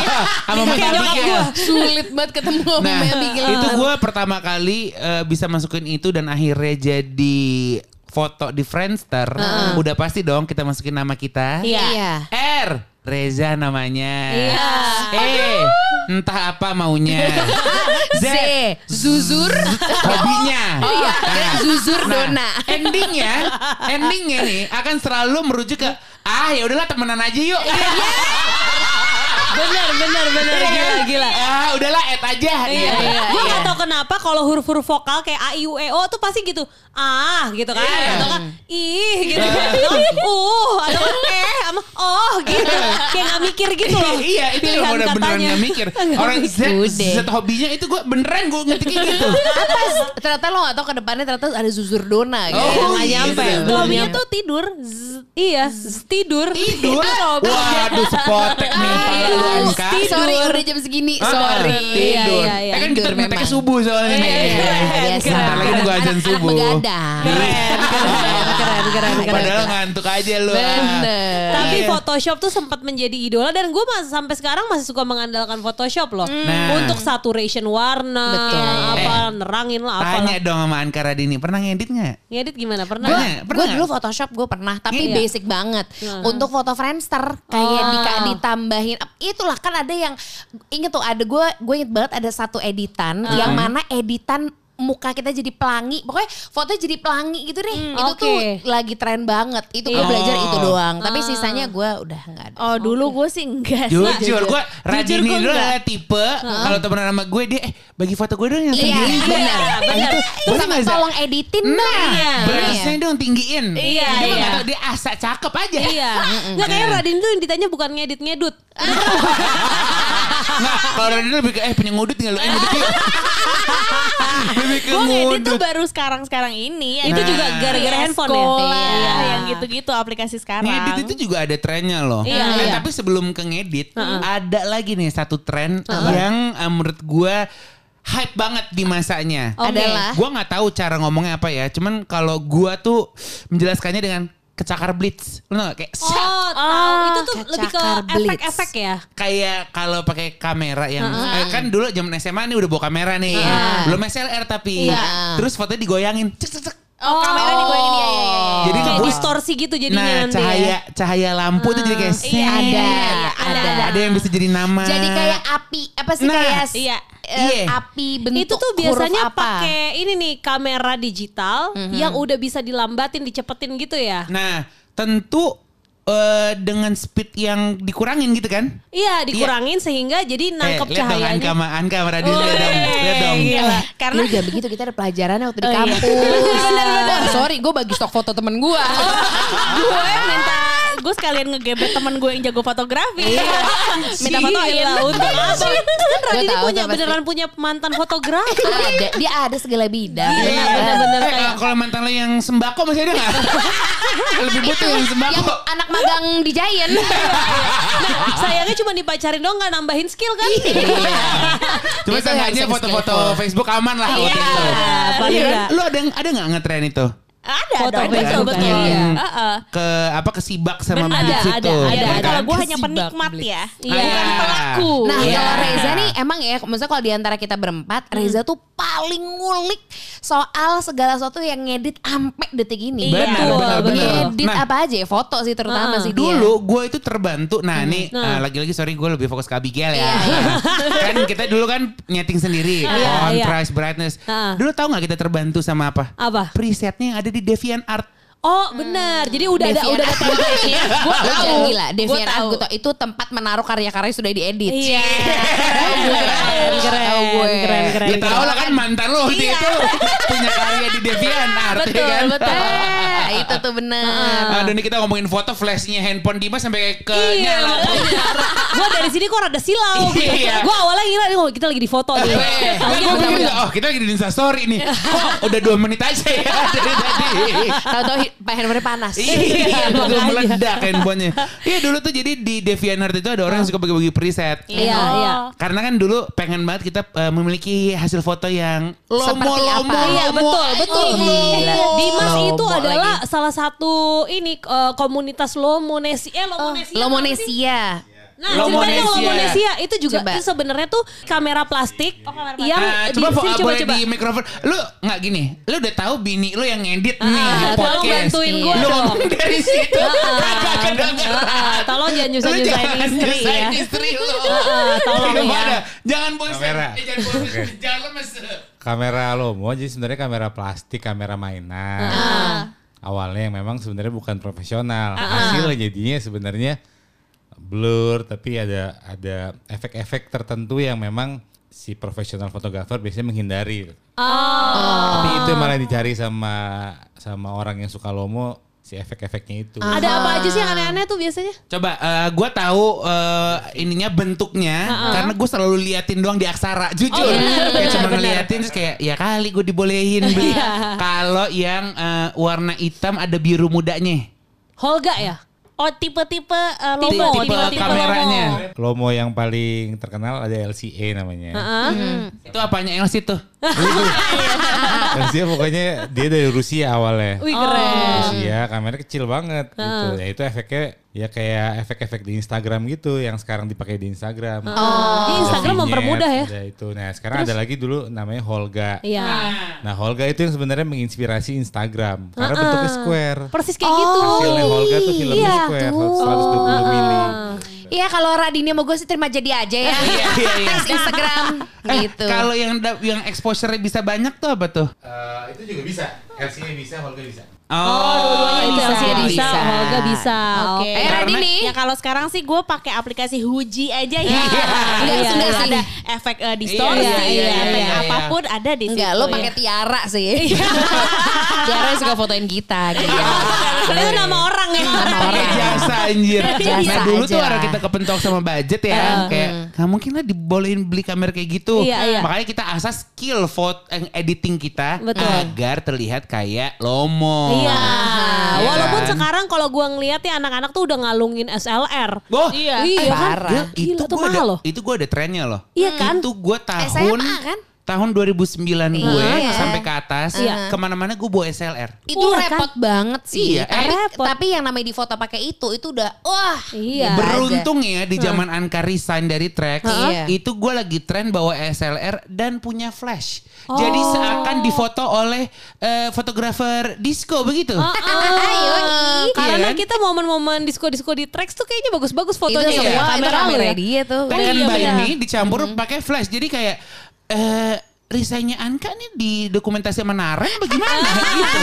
<laughs> sama nyokap Abigail. gua. Sulit banget ketemu sama Nah, Abigail. itu gue pertama kali eh, bisa masukin itu dan akhirnya jadi foto di Friendster. Udah pasti dong kita masukin nama kita. Iya. Iya. R Reza namanya. Iya. Eh, entah apa maunya. <laughs> Z. Zuzur. Hobinya. Oh <laughs> iya, Nah, Zuzur nah, Dona. Endingnya, endingnya nih akan selalu merujuk ke ah ya udahlah temenan aja yuk. Bener, bener, bener. Gila, gila. Ah udahlah et aja. Iya, Iya. Gue gak tau kenapa kalau huruf-huruf vokal kayak A, I, U, E, O tuh pasti gitu. Ah gitu kan. Iya. Atau kan ih gitu kan. Atau kan, uh. Atau kan eh sama oh gitu. Kayak gak mikir gitu loh. iya itu pilihan yang udah beneran katanya. gak mikir. Orang Z. Z hobinya itu gue beneran gue ngetik kayak gitu. <laughs> Apa? Ternyata lo gak tau ke depannya ternyata ada Zuzur Dona gitu. Oh, Gak iya, nyampe. Hobinya tuh tidur. Z- Iya, z- tidur. Tidur. Waduh sepotek nih. Lu angka. Sorry udah jam segini. Ah, Sorry. Tidur. Iya, iya, Eh kan kita Tidur ngetek subuh soalnya nih. Iya, biasa. Bentar lagi nunggu azan Anak- subuh. Anak begadang. Keren, keren, keren, keren, keren. Padahal ngantuk aja lu. ah. Bener. Tapi Iya. Photoshop tuh sempat menjadi idola dan gue masih sampai sekarang masih suka mengandalkan Photoshop loh. Nah. Untuk saturation warna, Betul. apa nerangin lah apa. Tanya dong sama Ankara Dini, pernah ngedit gak? Ngedit gimana? Pernah? Pernah. Gue Pernah dulu nggak? Photoshop gue pernah, tapi Iya. basic banget. Untuk foto Friendster kayak Oh. ditambahin, itulah kan ada yang inget tuh ada gue gue inget banget ada satu editan yang mana editan muka kita jadi pelangi pokoknya fotonya jadi pelangi gitu deh Hmm, itu oke. tuh lagi tren banget itu gue Iya. belajar itu doang Ah. tapi sisanya gue udah nggak ada Oh dulu gue sih enggak sih. Jujur, gue Jujur Radini gua dulu adalah tipe kalau temenan sama gue dia eh bagi foto gue dong yang iya tinggiin. benar Benar. Terus sama tolong editin dong Nah, berasnya dong tinggiin. Iya, Dia iya. nggak tahu, dia asa cakep aja. Iya. Nggak kayak Radin tuh yang ditanya bukan ngedit ngedut. Nggak, kalau Radini lebih ke eh punya ngudut nggak lu? Eh ngudut. <laughs> lebih ke Gue ngedit tuh baru sekarang-sekarang ini. Itu Nah. juga gara-gara handphone ya. Sekolah, Iya. yang gitu-gitu aplikasi sekarang. Ngedit itu juga ada trennya loh. Iya, Nah, iya. Tapi sebelum ke ngedit, ada lagi nih satu tren yang eh, menurut gue hype banget di masanya. Oke. adalah Gua nggak tahu cara ngomongnya apa ya. Cuman kalau gua tuh menjelaskannya dengan kecakar blitz. Lu tau gak? Kayak Oh, tahu. Itu tuh kecakar lebih ke blitz. efek-efek ya. Kayak kalau pakai kamera yang eh, kan dulu zaman SMA nih udah bawa kamera nih. Belum SLR tapi. Iya. Terus fotonya digoyangin. Cek, cek, cek. Oh, kamera digoyangin ya, ya, ya, ya. Jadi Kayak gua- distorsi gitu jadinya Nah, nanti cahaya ya. cahaya lampu tuh jadi kayak Iya, set. ada, ada, ada. Ada yang bisa jadi nama. jadi kayak api apa sih Nah, kayak iya. eh, Iya. api bentuk itu tuh biasanya pakai ini nih kamera digital yang udah bisa dilambatin, dicepetin gitu ya. Nah, tentu eh, dengan speed yang dikurangin gitu kan? Iya, dikurangin sehingga jadi nangkep eh, lihat dong Anka cahayanya. Anka lihat dong. Lihat dong. Gila. Karena jangan begitu kita ada pelajarannya waktu di Oh, iya. Wah, <laughs> sorry, gue bagi stok foto temen gue. <laughs> gue minta gue sekalian ngegebet temen gue yang jago fotografi. <laughs> minta fotoin. Gila, untuk apa? Kan Radini punya beneran punya mantan fotografer. ada, dia ada segala bidang. Iya, Benar, bener, benar. bener. Eh, kalau mantan lo yang sembako masih ada nggak? <laughs> Lebih butuh yang Yang sembako. anak magang di Giant. <laughs> Nah, sayangnya cuma dipacarin doang nggak nambahin skill kan? Cuma Itu seenggaknya foto-foto. Facebook aman lah waktu Iya. itu. paling Iya, nggak. Lu ada yang ada nggak ngetren itu? Ada, Foto ada, betul, Facebook betul. kan? Iya. Heeh. Ke apa ke Sibak sama Bener, ada, itu. ada, Ya, ya tapi kan? kalau gue hanya Kesibak penikmat ya. Iya. Bukan pelaku. Nah Iya. kalau Reza nih emang ya, maksudnya kalau di antara kita berempat, Reza tuh paling ngulik soal segala sesuatu yang ngedit ampe detik ini. Iya, Benar, Betul, betul. benar. Ngedit Nah, apa aja ya, foto sih terutama Ah. sih dia. Dulu gue itu terbantu. Nah ini Nah. eh, lagi-lagi sorry gue lebih fokus ke Abigail ya. Iya, kan kita dulu kan nyeting sendiri. Iya, iya. Contrast, brightness. Dulu tahu nggak kita terbantu sama apa? Apa? Presetnya yang ada di DeviantArt. Oh benar. Jadi udah ada Deviant udah ada Art template-nya. <laughs> Gue tahu. tahu. Gila, Art tahu. Itu tempat menaruh karya-karya sudah diedit. Iya. Keren, Keren, Tahu gue. keren, keren. Ya tau lah kan mantan lo waktu itu punya karya di Deviantart Betul, ya kan. betul. <laughs> Ah, itu tuh bener. Aduh ini kita ngomongin foto flashnya handphone Dimas sampai ke Iya, nyala. gue dari sini kok rada silau. <laughs> Iya. Gue awalnya ngira nih, oh, kita lagi di foto nih. Oh kita lagi di Insta Story nih. Kok udah dua menit aja ya dari tadi. Tahu-tahu hi- handphone panas. Iya, <laughs> gue makanya. meledak handphonenya. Iya dulu tuh jadi di DeviantArt itu ada orang yang suka bagi-bagi preset. Iya, Oh. iya. Karena kan dulu pengen banget kita eh, memiliki hasil foto yang lomo Seperti apa? lomo. Iya lomo. betul betul. Dimas itu adalah salah satu ini eh, komunitas Lomonesi eh Lomonesia. Lomonesia. Nah, ceritanya Lomonesia. Lomonesia itu juga Coba. itu sebenarnya tuh kamera plastik yang Ah, di coba sini fo- coba boleh coba. di mikrofon. Lu nggak gini, lu udah tahu bini lu yang ngedit nih Ah, di tolong podcast. bantuin gua Lu dong. ngomong dari situ Ah, kagak kedengeran. ah, tolong jangan Lu nyusahin-nyusahin jangan istri nyusahin ya. istri lu. ah, tolong ya. ada. Jangan bosan. Kamera. Eh, jangan bosan. Jangan lemes. Kamera Lomo jadi sebenarnya kamera plastik, kamera mainan. Awalnya yang memang sebenarnya bukan profesional. Hasilnya jadinya sebenarnya blur tapi ada ada efek-efek tertentu yang memang si profesional fotografer biasanya menghindari. Tapi itu yang malah dicari sama sama orang yang suka Lomo si efek-efeknya itu. Ada apa aja sih yang aneh-aneh tuh biasanya? Coba eh, gue tahu eh, ininya bentuknya karena gue selalu liatin doang di aksara jujur Oh, benar, kayak benar, cuma ngeliatin terus kayak ya kali gue dibolehin beli kalau yang eh, warna hitam ada biru mudanya Holga ya? Oh tipe-tipe uh, Tipe- lomo, tipe tipe-tipe kameranya. lomo. Lomo yang paling terkenal ada LCA namanya. itu apanya LC tuh <laughs> LCA pokoknya dia dari Rusia awalnya. Wih keren. Rusia kamera kecil banget gitu. Ya itu efeknya ya kayak efek-efek di Instagram gitu yang sekarang dipakai di Instagram. Ini Ada Instagram mempermudah ya. Ada itu. Nah, sekarang ada lagi dulu namanya Holga. Iya. Nah, Holga itu yang sebenarnya menginspirasi Instagram karena bentuknya square. Persis kayak gitu. Hasilnya Holga tuh filmnya Iya, square, tuh. 120 mili. Iya kalau Radini sama gue sih terima jadi aja ya. Iya, iya, iya. <laughs> Instagram Eh, gitu. kalau yang yang exposure bisa banyak tuh apa tuh Eh, itu juga bisa. LCA bisa, Holga bisa. Oh, itu bisa, LCD bisa, bisa. Holga bisa. Oke. Eh Radini. Ya kalau sekarang sih gue pakai aplikasi Huji aja ya. Enggak, <laughs> Iya, enggak sih. ada efek Iya, distorsi, iya, iya, efek iya, iya. apa pun ada di situ. Enggak, lo ya. pakai tiara sih. <laughs> tiara yang suka fotoin kita gitu. Itu nama orang ya. Nama Pakai orang. jasa anjir. Jasa nah dulu tuh orang kita kepentok sama budget ya. kayak nggak mungkin lah dibolehin beli kamera kayak gitu. Iya, iya. Makanya kita asas skill foto eh, editing kita Betul. agar terlihat kayak lomo. Iya. Iya Walaupun kan? sekarang kalau gua ngeliat ya anak-anak tuh udah ngalungin SLR. Oh, Iya. Iya kan? parah. Ya, Gila itu tuh gue mahal ada, loh. itu gue ada trennya loh. Iya kan? Itu gue tahun SMA kan? Tahun 2009 gue Iya. sampai ke atas Iya. ke mana-mana gue bawa SLR. Itu Iya, repot banget sih. Iya, tapi, repot. tapi yang namanya di foto pakai itu itu udah wah. Iya. Beruntung ya di zaman Anka resign dari Trax, Iya. itu gue lagi tren bawa SLR dan punya flash. Jadi seakan difoto oleh eh, fotografer disco begitu. Oh, <laughs> Yoi. Karena Iya kan? kita momen-momen disco-disco di tracks tuh kayaknya bagus-bagus Itu fotonya semua ya. itu Kamera kamera ya. dia tuh. Pengen iya, me dicampur pakai flash. Jadi kayak eh resignnya Anka nih di dokumentasi Naren bagaimana <laughs> gitu.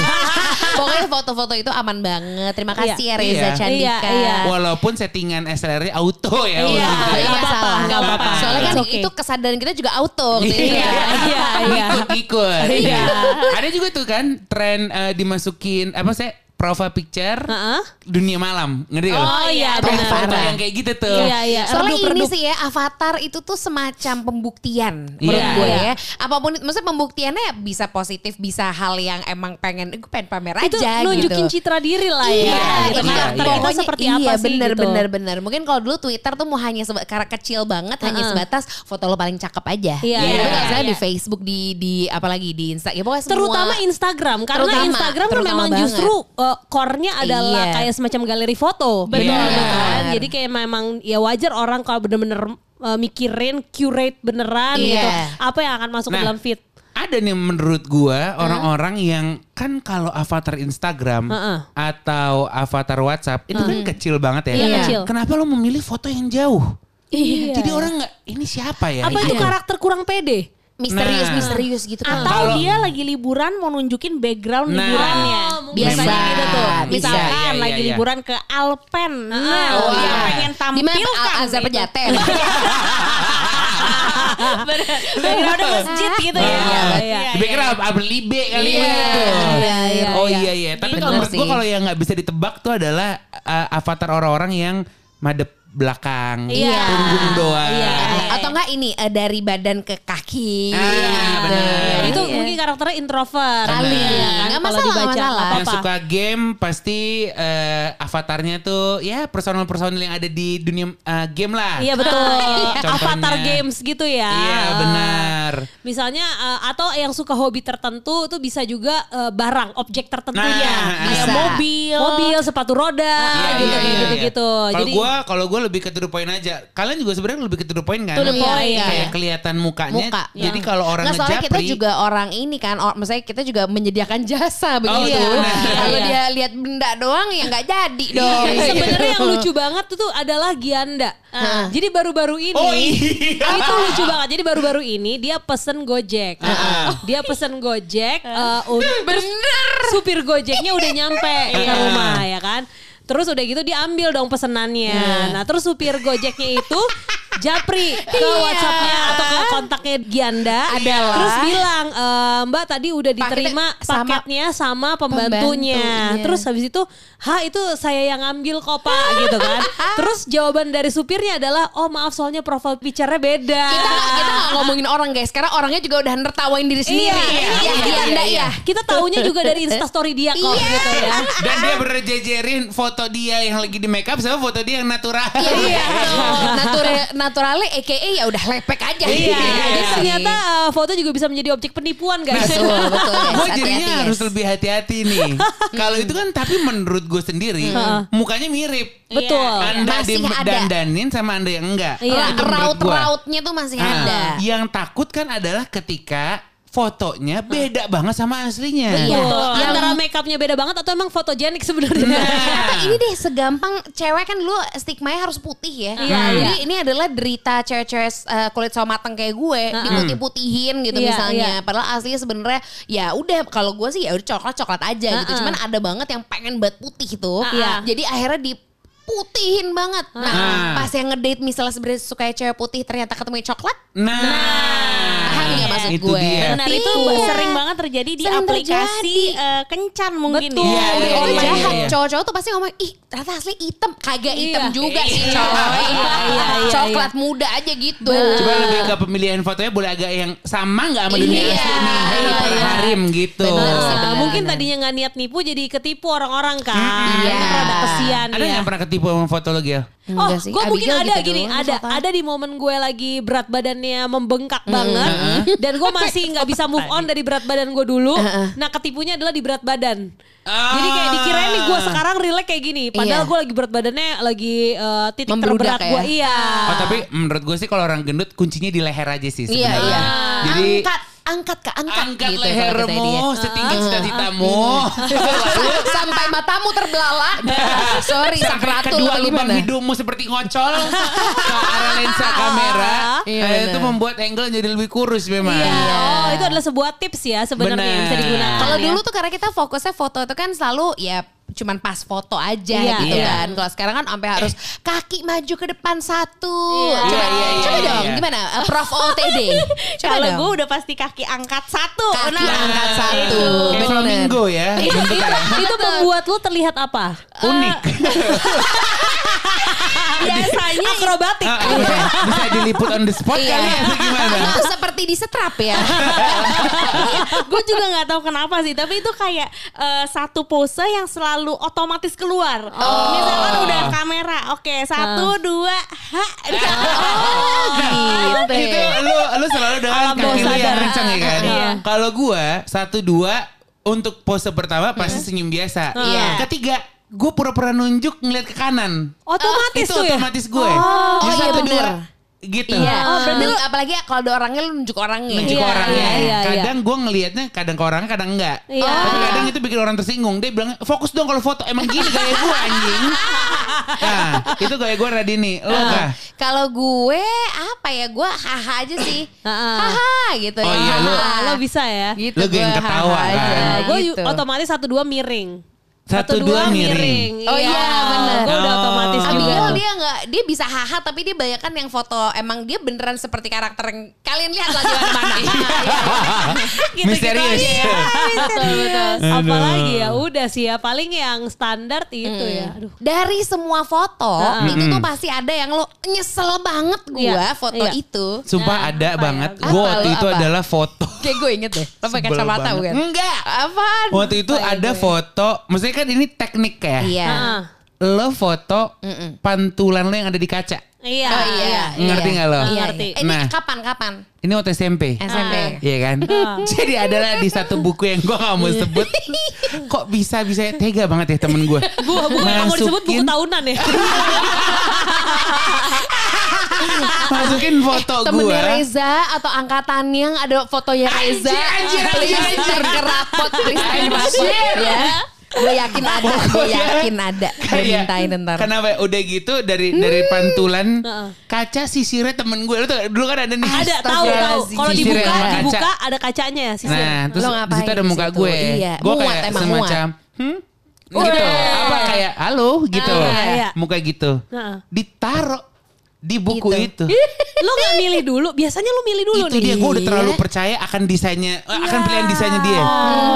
Pokoknya foto-foto itu aman banget. Terima kasih ya Reza Iya. Candika. Iya, iya. Walaupun settingan SLR auto ya. Iya, ya. nggak masalah. nggak apa-apa. Soalnya kan okay. itu kesadaran kita juga auto. Iya, iya, iya. Ikut-ikut. Iya. Ada juga tuh kan tren eh, dimasukin apa sih profile picture Heeh. dunia malam. Ngerti gak? Oh iya, benar. foto yang kayak gitu tuh. Iya, iya. Soalnya ini Redup-redup. sih ya avatar itu tuh semacam pembuktian menurut Iya. gue Iya. ya. Apa pun itu, maksudnya pembuktiannya ya bisa positif, bisa hal yang emang pengen, gue pengen pamer Itu aja nunjukin gitu. citra diri lah ya. Iya, gitu. iya, Karakter iya. kita seperti iya, apa sih bener, gitu. bener, bener. Mungkin kalau dulu Twitter tuh mau hanya seba- karena kecil banget, hanya sebatas foto lo paling cakep aja. Iya, Gitu. iya, Tapi kalau misalnya iya. di Facebook, di di apalagi di Insta, ya pokoknya semua. Terutama Instagram karena Terutama, Instagram tuh terutama memang banget. justru uh, core-nya adalah Iya. kayak semacam galeri foto. Betul. Gitu Iya. kan. Jadi kayak memang ya wajar orang kalau bener-bener uh, mikirin curate beneran Iya. gitu. Apa yang akan masuk ke Nah, dalam feed. Ada nih menurut gua orang-orang yang kan kalau avatar Instagram Heeh. atau avatar WhatsApp itu kan kecil banget ya. Iya, kecil. Kenapa lo memilih foto yang jauh? Iya. Jadi orang nggak ini siapa ya? Apa itu Gitu. karakter kurang pede? Misterius, Nah. misterius gitu kan. Atau dia lagi liburan mau nunjukin background Nah. liburannya. Oh, Biasa, biasanya gitu tuh. bisa. Misalkan Iya, iya, lagi iya. liburan ke Alpen. Nah, Oh, dia iya. pengen Di mana tampilkan Al- Azhar gitu. Pejaten? Bener. <laughs> Backgroundnya masjid gitu ya. Iya, Iya, Dipikir iya. apa libe kali Iya, gitu. iya, iya, oh iya. iya. Tapi kalau menurut gue kalau yang nggak bisa ditebak tuh adalah uh, avatar orang-orang yang madep belakang, Iya. punggung doang. Iya, iya. Atau enggak ini eh, dari badan ke kaki. Ah, gitu. bener. itu Iya. mungkin karakternya introvert. Kali. Iya kan? Nggak Kalau masalah, dibaca masalah. nggak Yang apa-apa. suka game pasti eh, avatarnya tuh ya personal-personal yang ada di dunia eh, game lah. Iya betul. <laughs> Contohnya. Avatar games gitu ya. Iya benar. Misalnya eh, atau yang suka hobi tertentu itu bisa juga eh, barang, objek tertentunya. Nah, Kayak bisa. mobil, mobil, sepatu roda, Iya, gitu iya, iya, gitu iya. gitu. Kalau Jadi gue kalau gue lebih ke to the point aja. Kalian juga sebenarnya lebih ke to the point kan? To the point, iya. Kayak kelihatan mukanya. Muka. Jadi kalau orang Nggak, soalnya kita ngejapri. juga orang ini kan, or, maksudnya kita juga menyediakan jasa begitu. iya, benar. Kalau Iya. dia lihat benda doang ya nggak jadi dong. Iya, sebenarnya yang lucu banget tuh adalah Gianda. Jadi baru-baru ini Oh, iya. itu lucu banget. Jadi baru-baru ini dia pesen Gojek. Dia pesen Gojek eh, un- terus supir Gojeknya udah nyampe ke rumah ya kan. Terus udah gitu diambil dong pesenannya. Nah terus supir Gojeknya itu japri ke WhatsAppnya atau ke kontaknya Gianda Adalah- terus bilang e, Mbak tadi udah diterima Paketnya sama paketnya sama pembantunya. pembantunya. Terus habis itu, "Ha, itu saya yang ambil kok, Pak." gitu kan. <laughs> Terus jawaban dari supirnya adalah, "Oh, maaf soalnya profile picture-nya beda." kita nggak- kita nggak ngomongin orang guys, karena orangnya juga udah nertawain diri sendiri. Iya, Iya, iya, iya, iya, iya, iya. Kita taunya juga dari <laughs> instastory dia kok Iya. gitu ya. Dan dia bener jejerin foto dia yang lagi di make up sama foto dia yang natural. Iya, <laughs> natural naturalnya AKA ya udah lepek aja. Iya, Gitu jadi ternyata uh, foto juga bisa menjadi objek penipuan guys. betul, betul <laughs> gue Hati-hati, jadinya guys. harus lebih hati-hati nih. <laughs> Kalau itu kan tapi menurut gue sendiri mukanya mirip. Betul. Anda Masih di ada. dandanin sama anda yang enggak. Iya. Raut-rautnya tuh masih Ah, ada. Yang takut kan adalah ketika fotonya beda banget sama aslinya. Iya. Yang- Antara makeupnya beda banget atau emang fotogenik sebenarnya. Atau ini deh segampang cewek kan dulu stigmanya harus putih ya. Iya, Jadi iya. ini adalah derita cewek-cewek uh, kulit sawo matang kayak gue diputih-putihin gitu Iya, misalnya. iya. Padahal aslinya sebenarnya ya udah kalau gue sih ya udah coklat-coklat aja gitu. Uh-uh. Cuman ada banget yang pengen banget putih tuh. Iya. Jadi akhirnya diputihin banget. Nah, Ah. pas yang ngedate misalnya sebenarnya suka cewek putih ternyata ketemu coklat. Nah, Paham nggak maksud itu gue? dia. Benar itu Iya. sering banget terjadi di Sering aplikasi terjadi. eh, kencan mungkin Betul. ya. Iya, iya, itu iya, jahat. iya. Cowok-cowok tuh pasti ngomong, ih ternyata asli hitam. Kagak hitam Iya. juga sih Iya. coy. Iya, iya, iya, Coklat muda aja gitu. Coba lebih ke pemilihan fotonya boleh agak yang sama nggak sama dunia Iya, asli nih. Hey, iya, iya. harim gitu. Benar Nah, benar, mungkin benar. tadinya nggak niat nipu jadi ketipu orang-orang kan. Iya. Rada kesian Ada ya. yang pernah sama foto lo Gil? Oh, sih. gue mungkin Abigail ada gitu gini, ada foto. ada di momen gue lagi berat badannya membengkak banget, dan gue masih nggak bisa move on dari berat badan gue dulu. Nah, ketipunya adalah di berat badan. Jadi kayak dikirain nih gue sekarang relax kayak gini, padahal Iya. gue lagi berat badannya lagi eh, titik Membludak terberat ya? gue. Iya. Oh tapi menurut gue sih kalau orang gendut kuncinya di leher aja sih Iya, sebenarnya. iya. Jadi angkat, angkat kak, angkat. angkat gitu kalau kata lehermu dia. setinggi cita-citamu. <laughs> Sampai matamu terbelalak. <laughs> Sorry, Sampai sakratul kedua lubang hidungmu seperti ngocol ke arah lensa <laughs> kamera. Iya, Eh, itu membuat angle jadi lebih kurus memang. Iya. Oh, itu adalah sebuah tips ya sebenarnya yang bisa digunakan. Kalau ya. dulu tuh karena kita fokusnya foto itu kan selalu ya cuman pas foto aja Iya. gitu Iya. kan. Kalau sekarang kan sampai harus kaki maju ke depan satu. Iya. Coba, Iya, iya, coba iya, dong iya. gimana? Uh, Prof OTD. <laughs> Kalau gue udah pasti kaki angkat satu. Kaki Nah, angkat satu. Kayak flamingo ya. bentuknya. itu membuat lu terlihat apa? Unik. <laughs> biasanya Akrobatik. Ah, bisa, bisa diliput on the spot Iya. kali ya atau gimana? Itu seperti disetrap ya. <laughs> gue juga nggak tahu kenapa sih tapi itu kayak eh, satu pose yang selalu otomatis keluar misalkan udah kamera oke satu dua ha <laughs> Oh, gitu. itu lu lu selalu dengan kaki lu yang kencang ya kan. Iya. Kalau gua satu dua untuk pose pertama pasti senyum biasa. Iya. Ketiga gue pura-pura nunjuk ngeliat ke kanan. Otomatis itu tuh ya? otomatis gue. Oh, Jadi iya satu, bener. dua, gitu. Iya. Oh, berarti lu- apalagi kalau ada orangnya lu nunjuk orangnya. Nunjuk Iya, orangnya. iya, iya, kadang gue ngelihatnya kadang ke orang kadang enggak. Iya. Tapi kadang itu bikin orang tersinggung. Dia bilang fokus dong kalau foto. Emang gini gaya gue <laughs> anjing. nah itu gaya gue Radini. Lo Ah. kah? Kalau gue apa ya gue haha aja sih. <laughs> Heeh. haha gitu Oh ya. iya, lu- haha. lo bisa ya. Gitu Lu geng ketawa, kan? gue gitu. otomatis satu dua miring. Satu, dua miring. Oh iya, bener. Gue udah Oh. otomatis juga. Abigail dia nggak dia bisa haha tapi dia banyak kan yang foto emang dia beneran seperti karakter yang kalian lihat lah di mana-mana. <laughs> Iya, iya. <laughs> Gitu-gitu Misterius. <laughs> aja ya. Misterius. Aduh. Apalagi ya udah sih ya paling yang standar itu ya. Aduh. Dari semua foto Heeh. itu tuh pasti ada yang lo nyesel banget gua Iya, foto iya. itu. Sumpah ada apa banget. ya? Gue Apa waktu itu apa? adalah foto. Kayak gue inget deh. Lo pakai kacamata bukan? Enggak. Apaan? Waktu itu Oh, iya, ada gue. foto. Maksudnya kan ini teknik ya. Iya. Heeh. Lo foto pantulan lo yang ada di kaca. Iya. Oh iya. Ngerti iya. nggak lo? Iya, Ngerti. iya. Ini Nah. kapan kapan? Ini waktu SMP. SMP. Iya kan? <laughs> Jadi adalah di satu buku yang gue gak mau sebut. <laughs> Kok bisa bisa tega banget ya temen gue. Bu, buku yang mau disebut buku tahunan ya. <laughs> Masukin foto gue. Temennya Reza atau angkatan yang ada fotonya Reza. Anjir, anjir, please anjir, anjir. take rapot, please take rapot. Ya. Gue yakin ada, gue Pokoknya yakin ada. Gue Kayak, mintain ntar. Kenapa ya? udah gitu dari dari pantulan kaca sisirnya temen gue. Lu tuh dulu kan ada nih. ada tahu tahu. Kalau dibuka kaca. dibuka ada kacanya ya sisir. Nah, terus di ngapain situ ada muka situ? gue. Iya. Gue Muat, kayak emang semacam hmm? gitu. Apa kayak halo gitu. Ah, iya. Muka gitu. Heeh. Ditaruh di buku itu. Lo gak milih dulu? Biasanya lo milih dulu itu nih. dia gue udah terlalu percaya akan desainnya eh, akan Iya. pilihan desainnya dia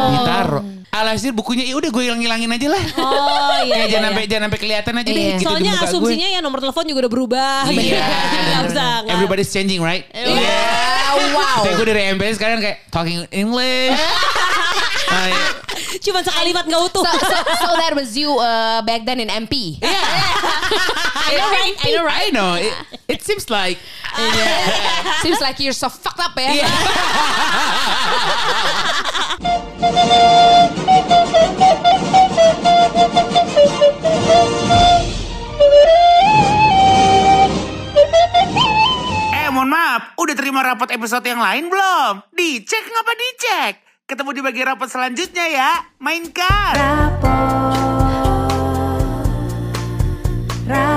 ditaruh alhasil bukunya ya udah gue hilang hilangin aja lah Oh iya. Kayak iya, jangan iya. sampai jangan sampai kelihatan aja deh Iya. gitu Soalnya asumsinya ya nomor telepon juga udah berubah. gue iya Gak usah. nggak. everybody's changing right Iya, wow. kayak gue dari MPS sekarang kayak talking English <laughs> iya. Cuma sekalimat gak utuh. So, so, so that was you uh, back then in MP. Yeah. <laughs> I know right, I know right. I know. It, it seems like Seems like you're so fucked up ya. Iya. Eh mohon maaf, udah terima rapot episode yang lain belum? Dicek ngapa dicek? Ketemu di bagian rapot selanjutnya ya. Mainkan. Rapor, rapor.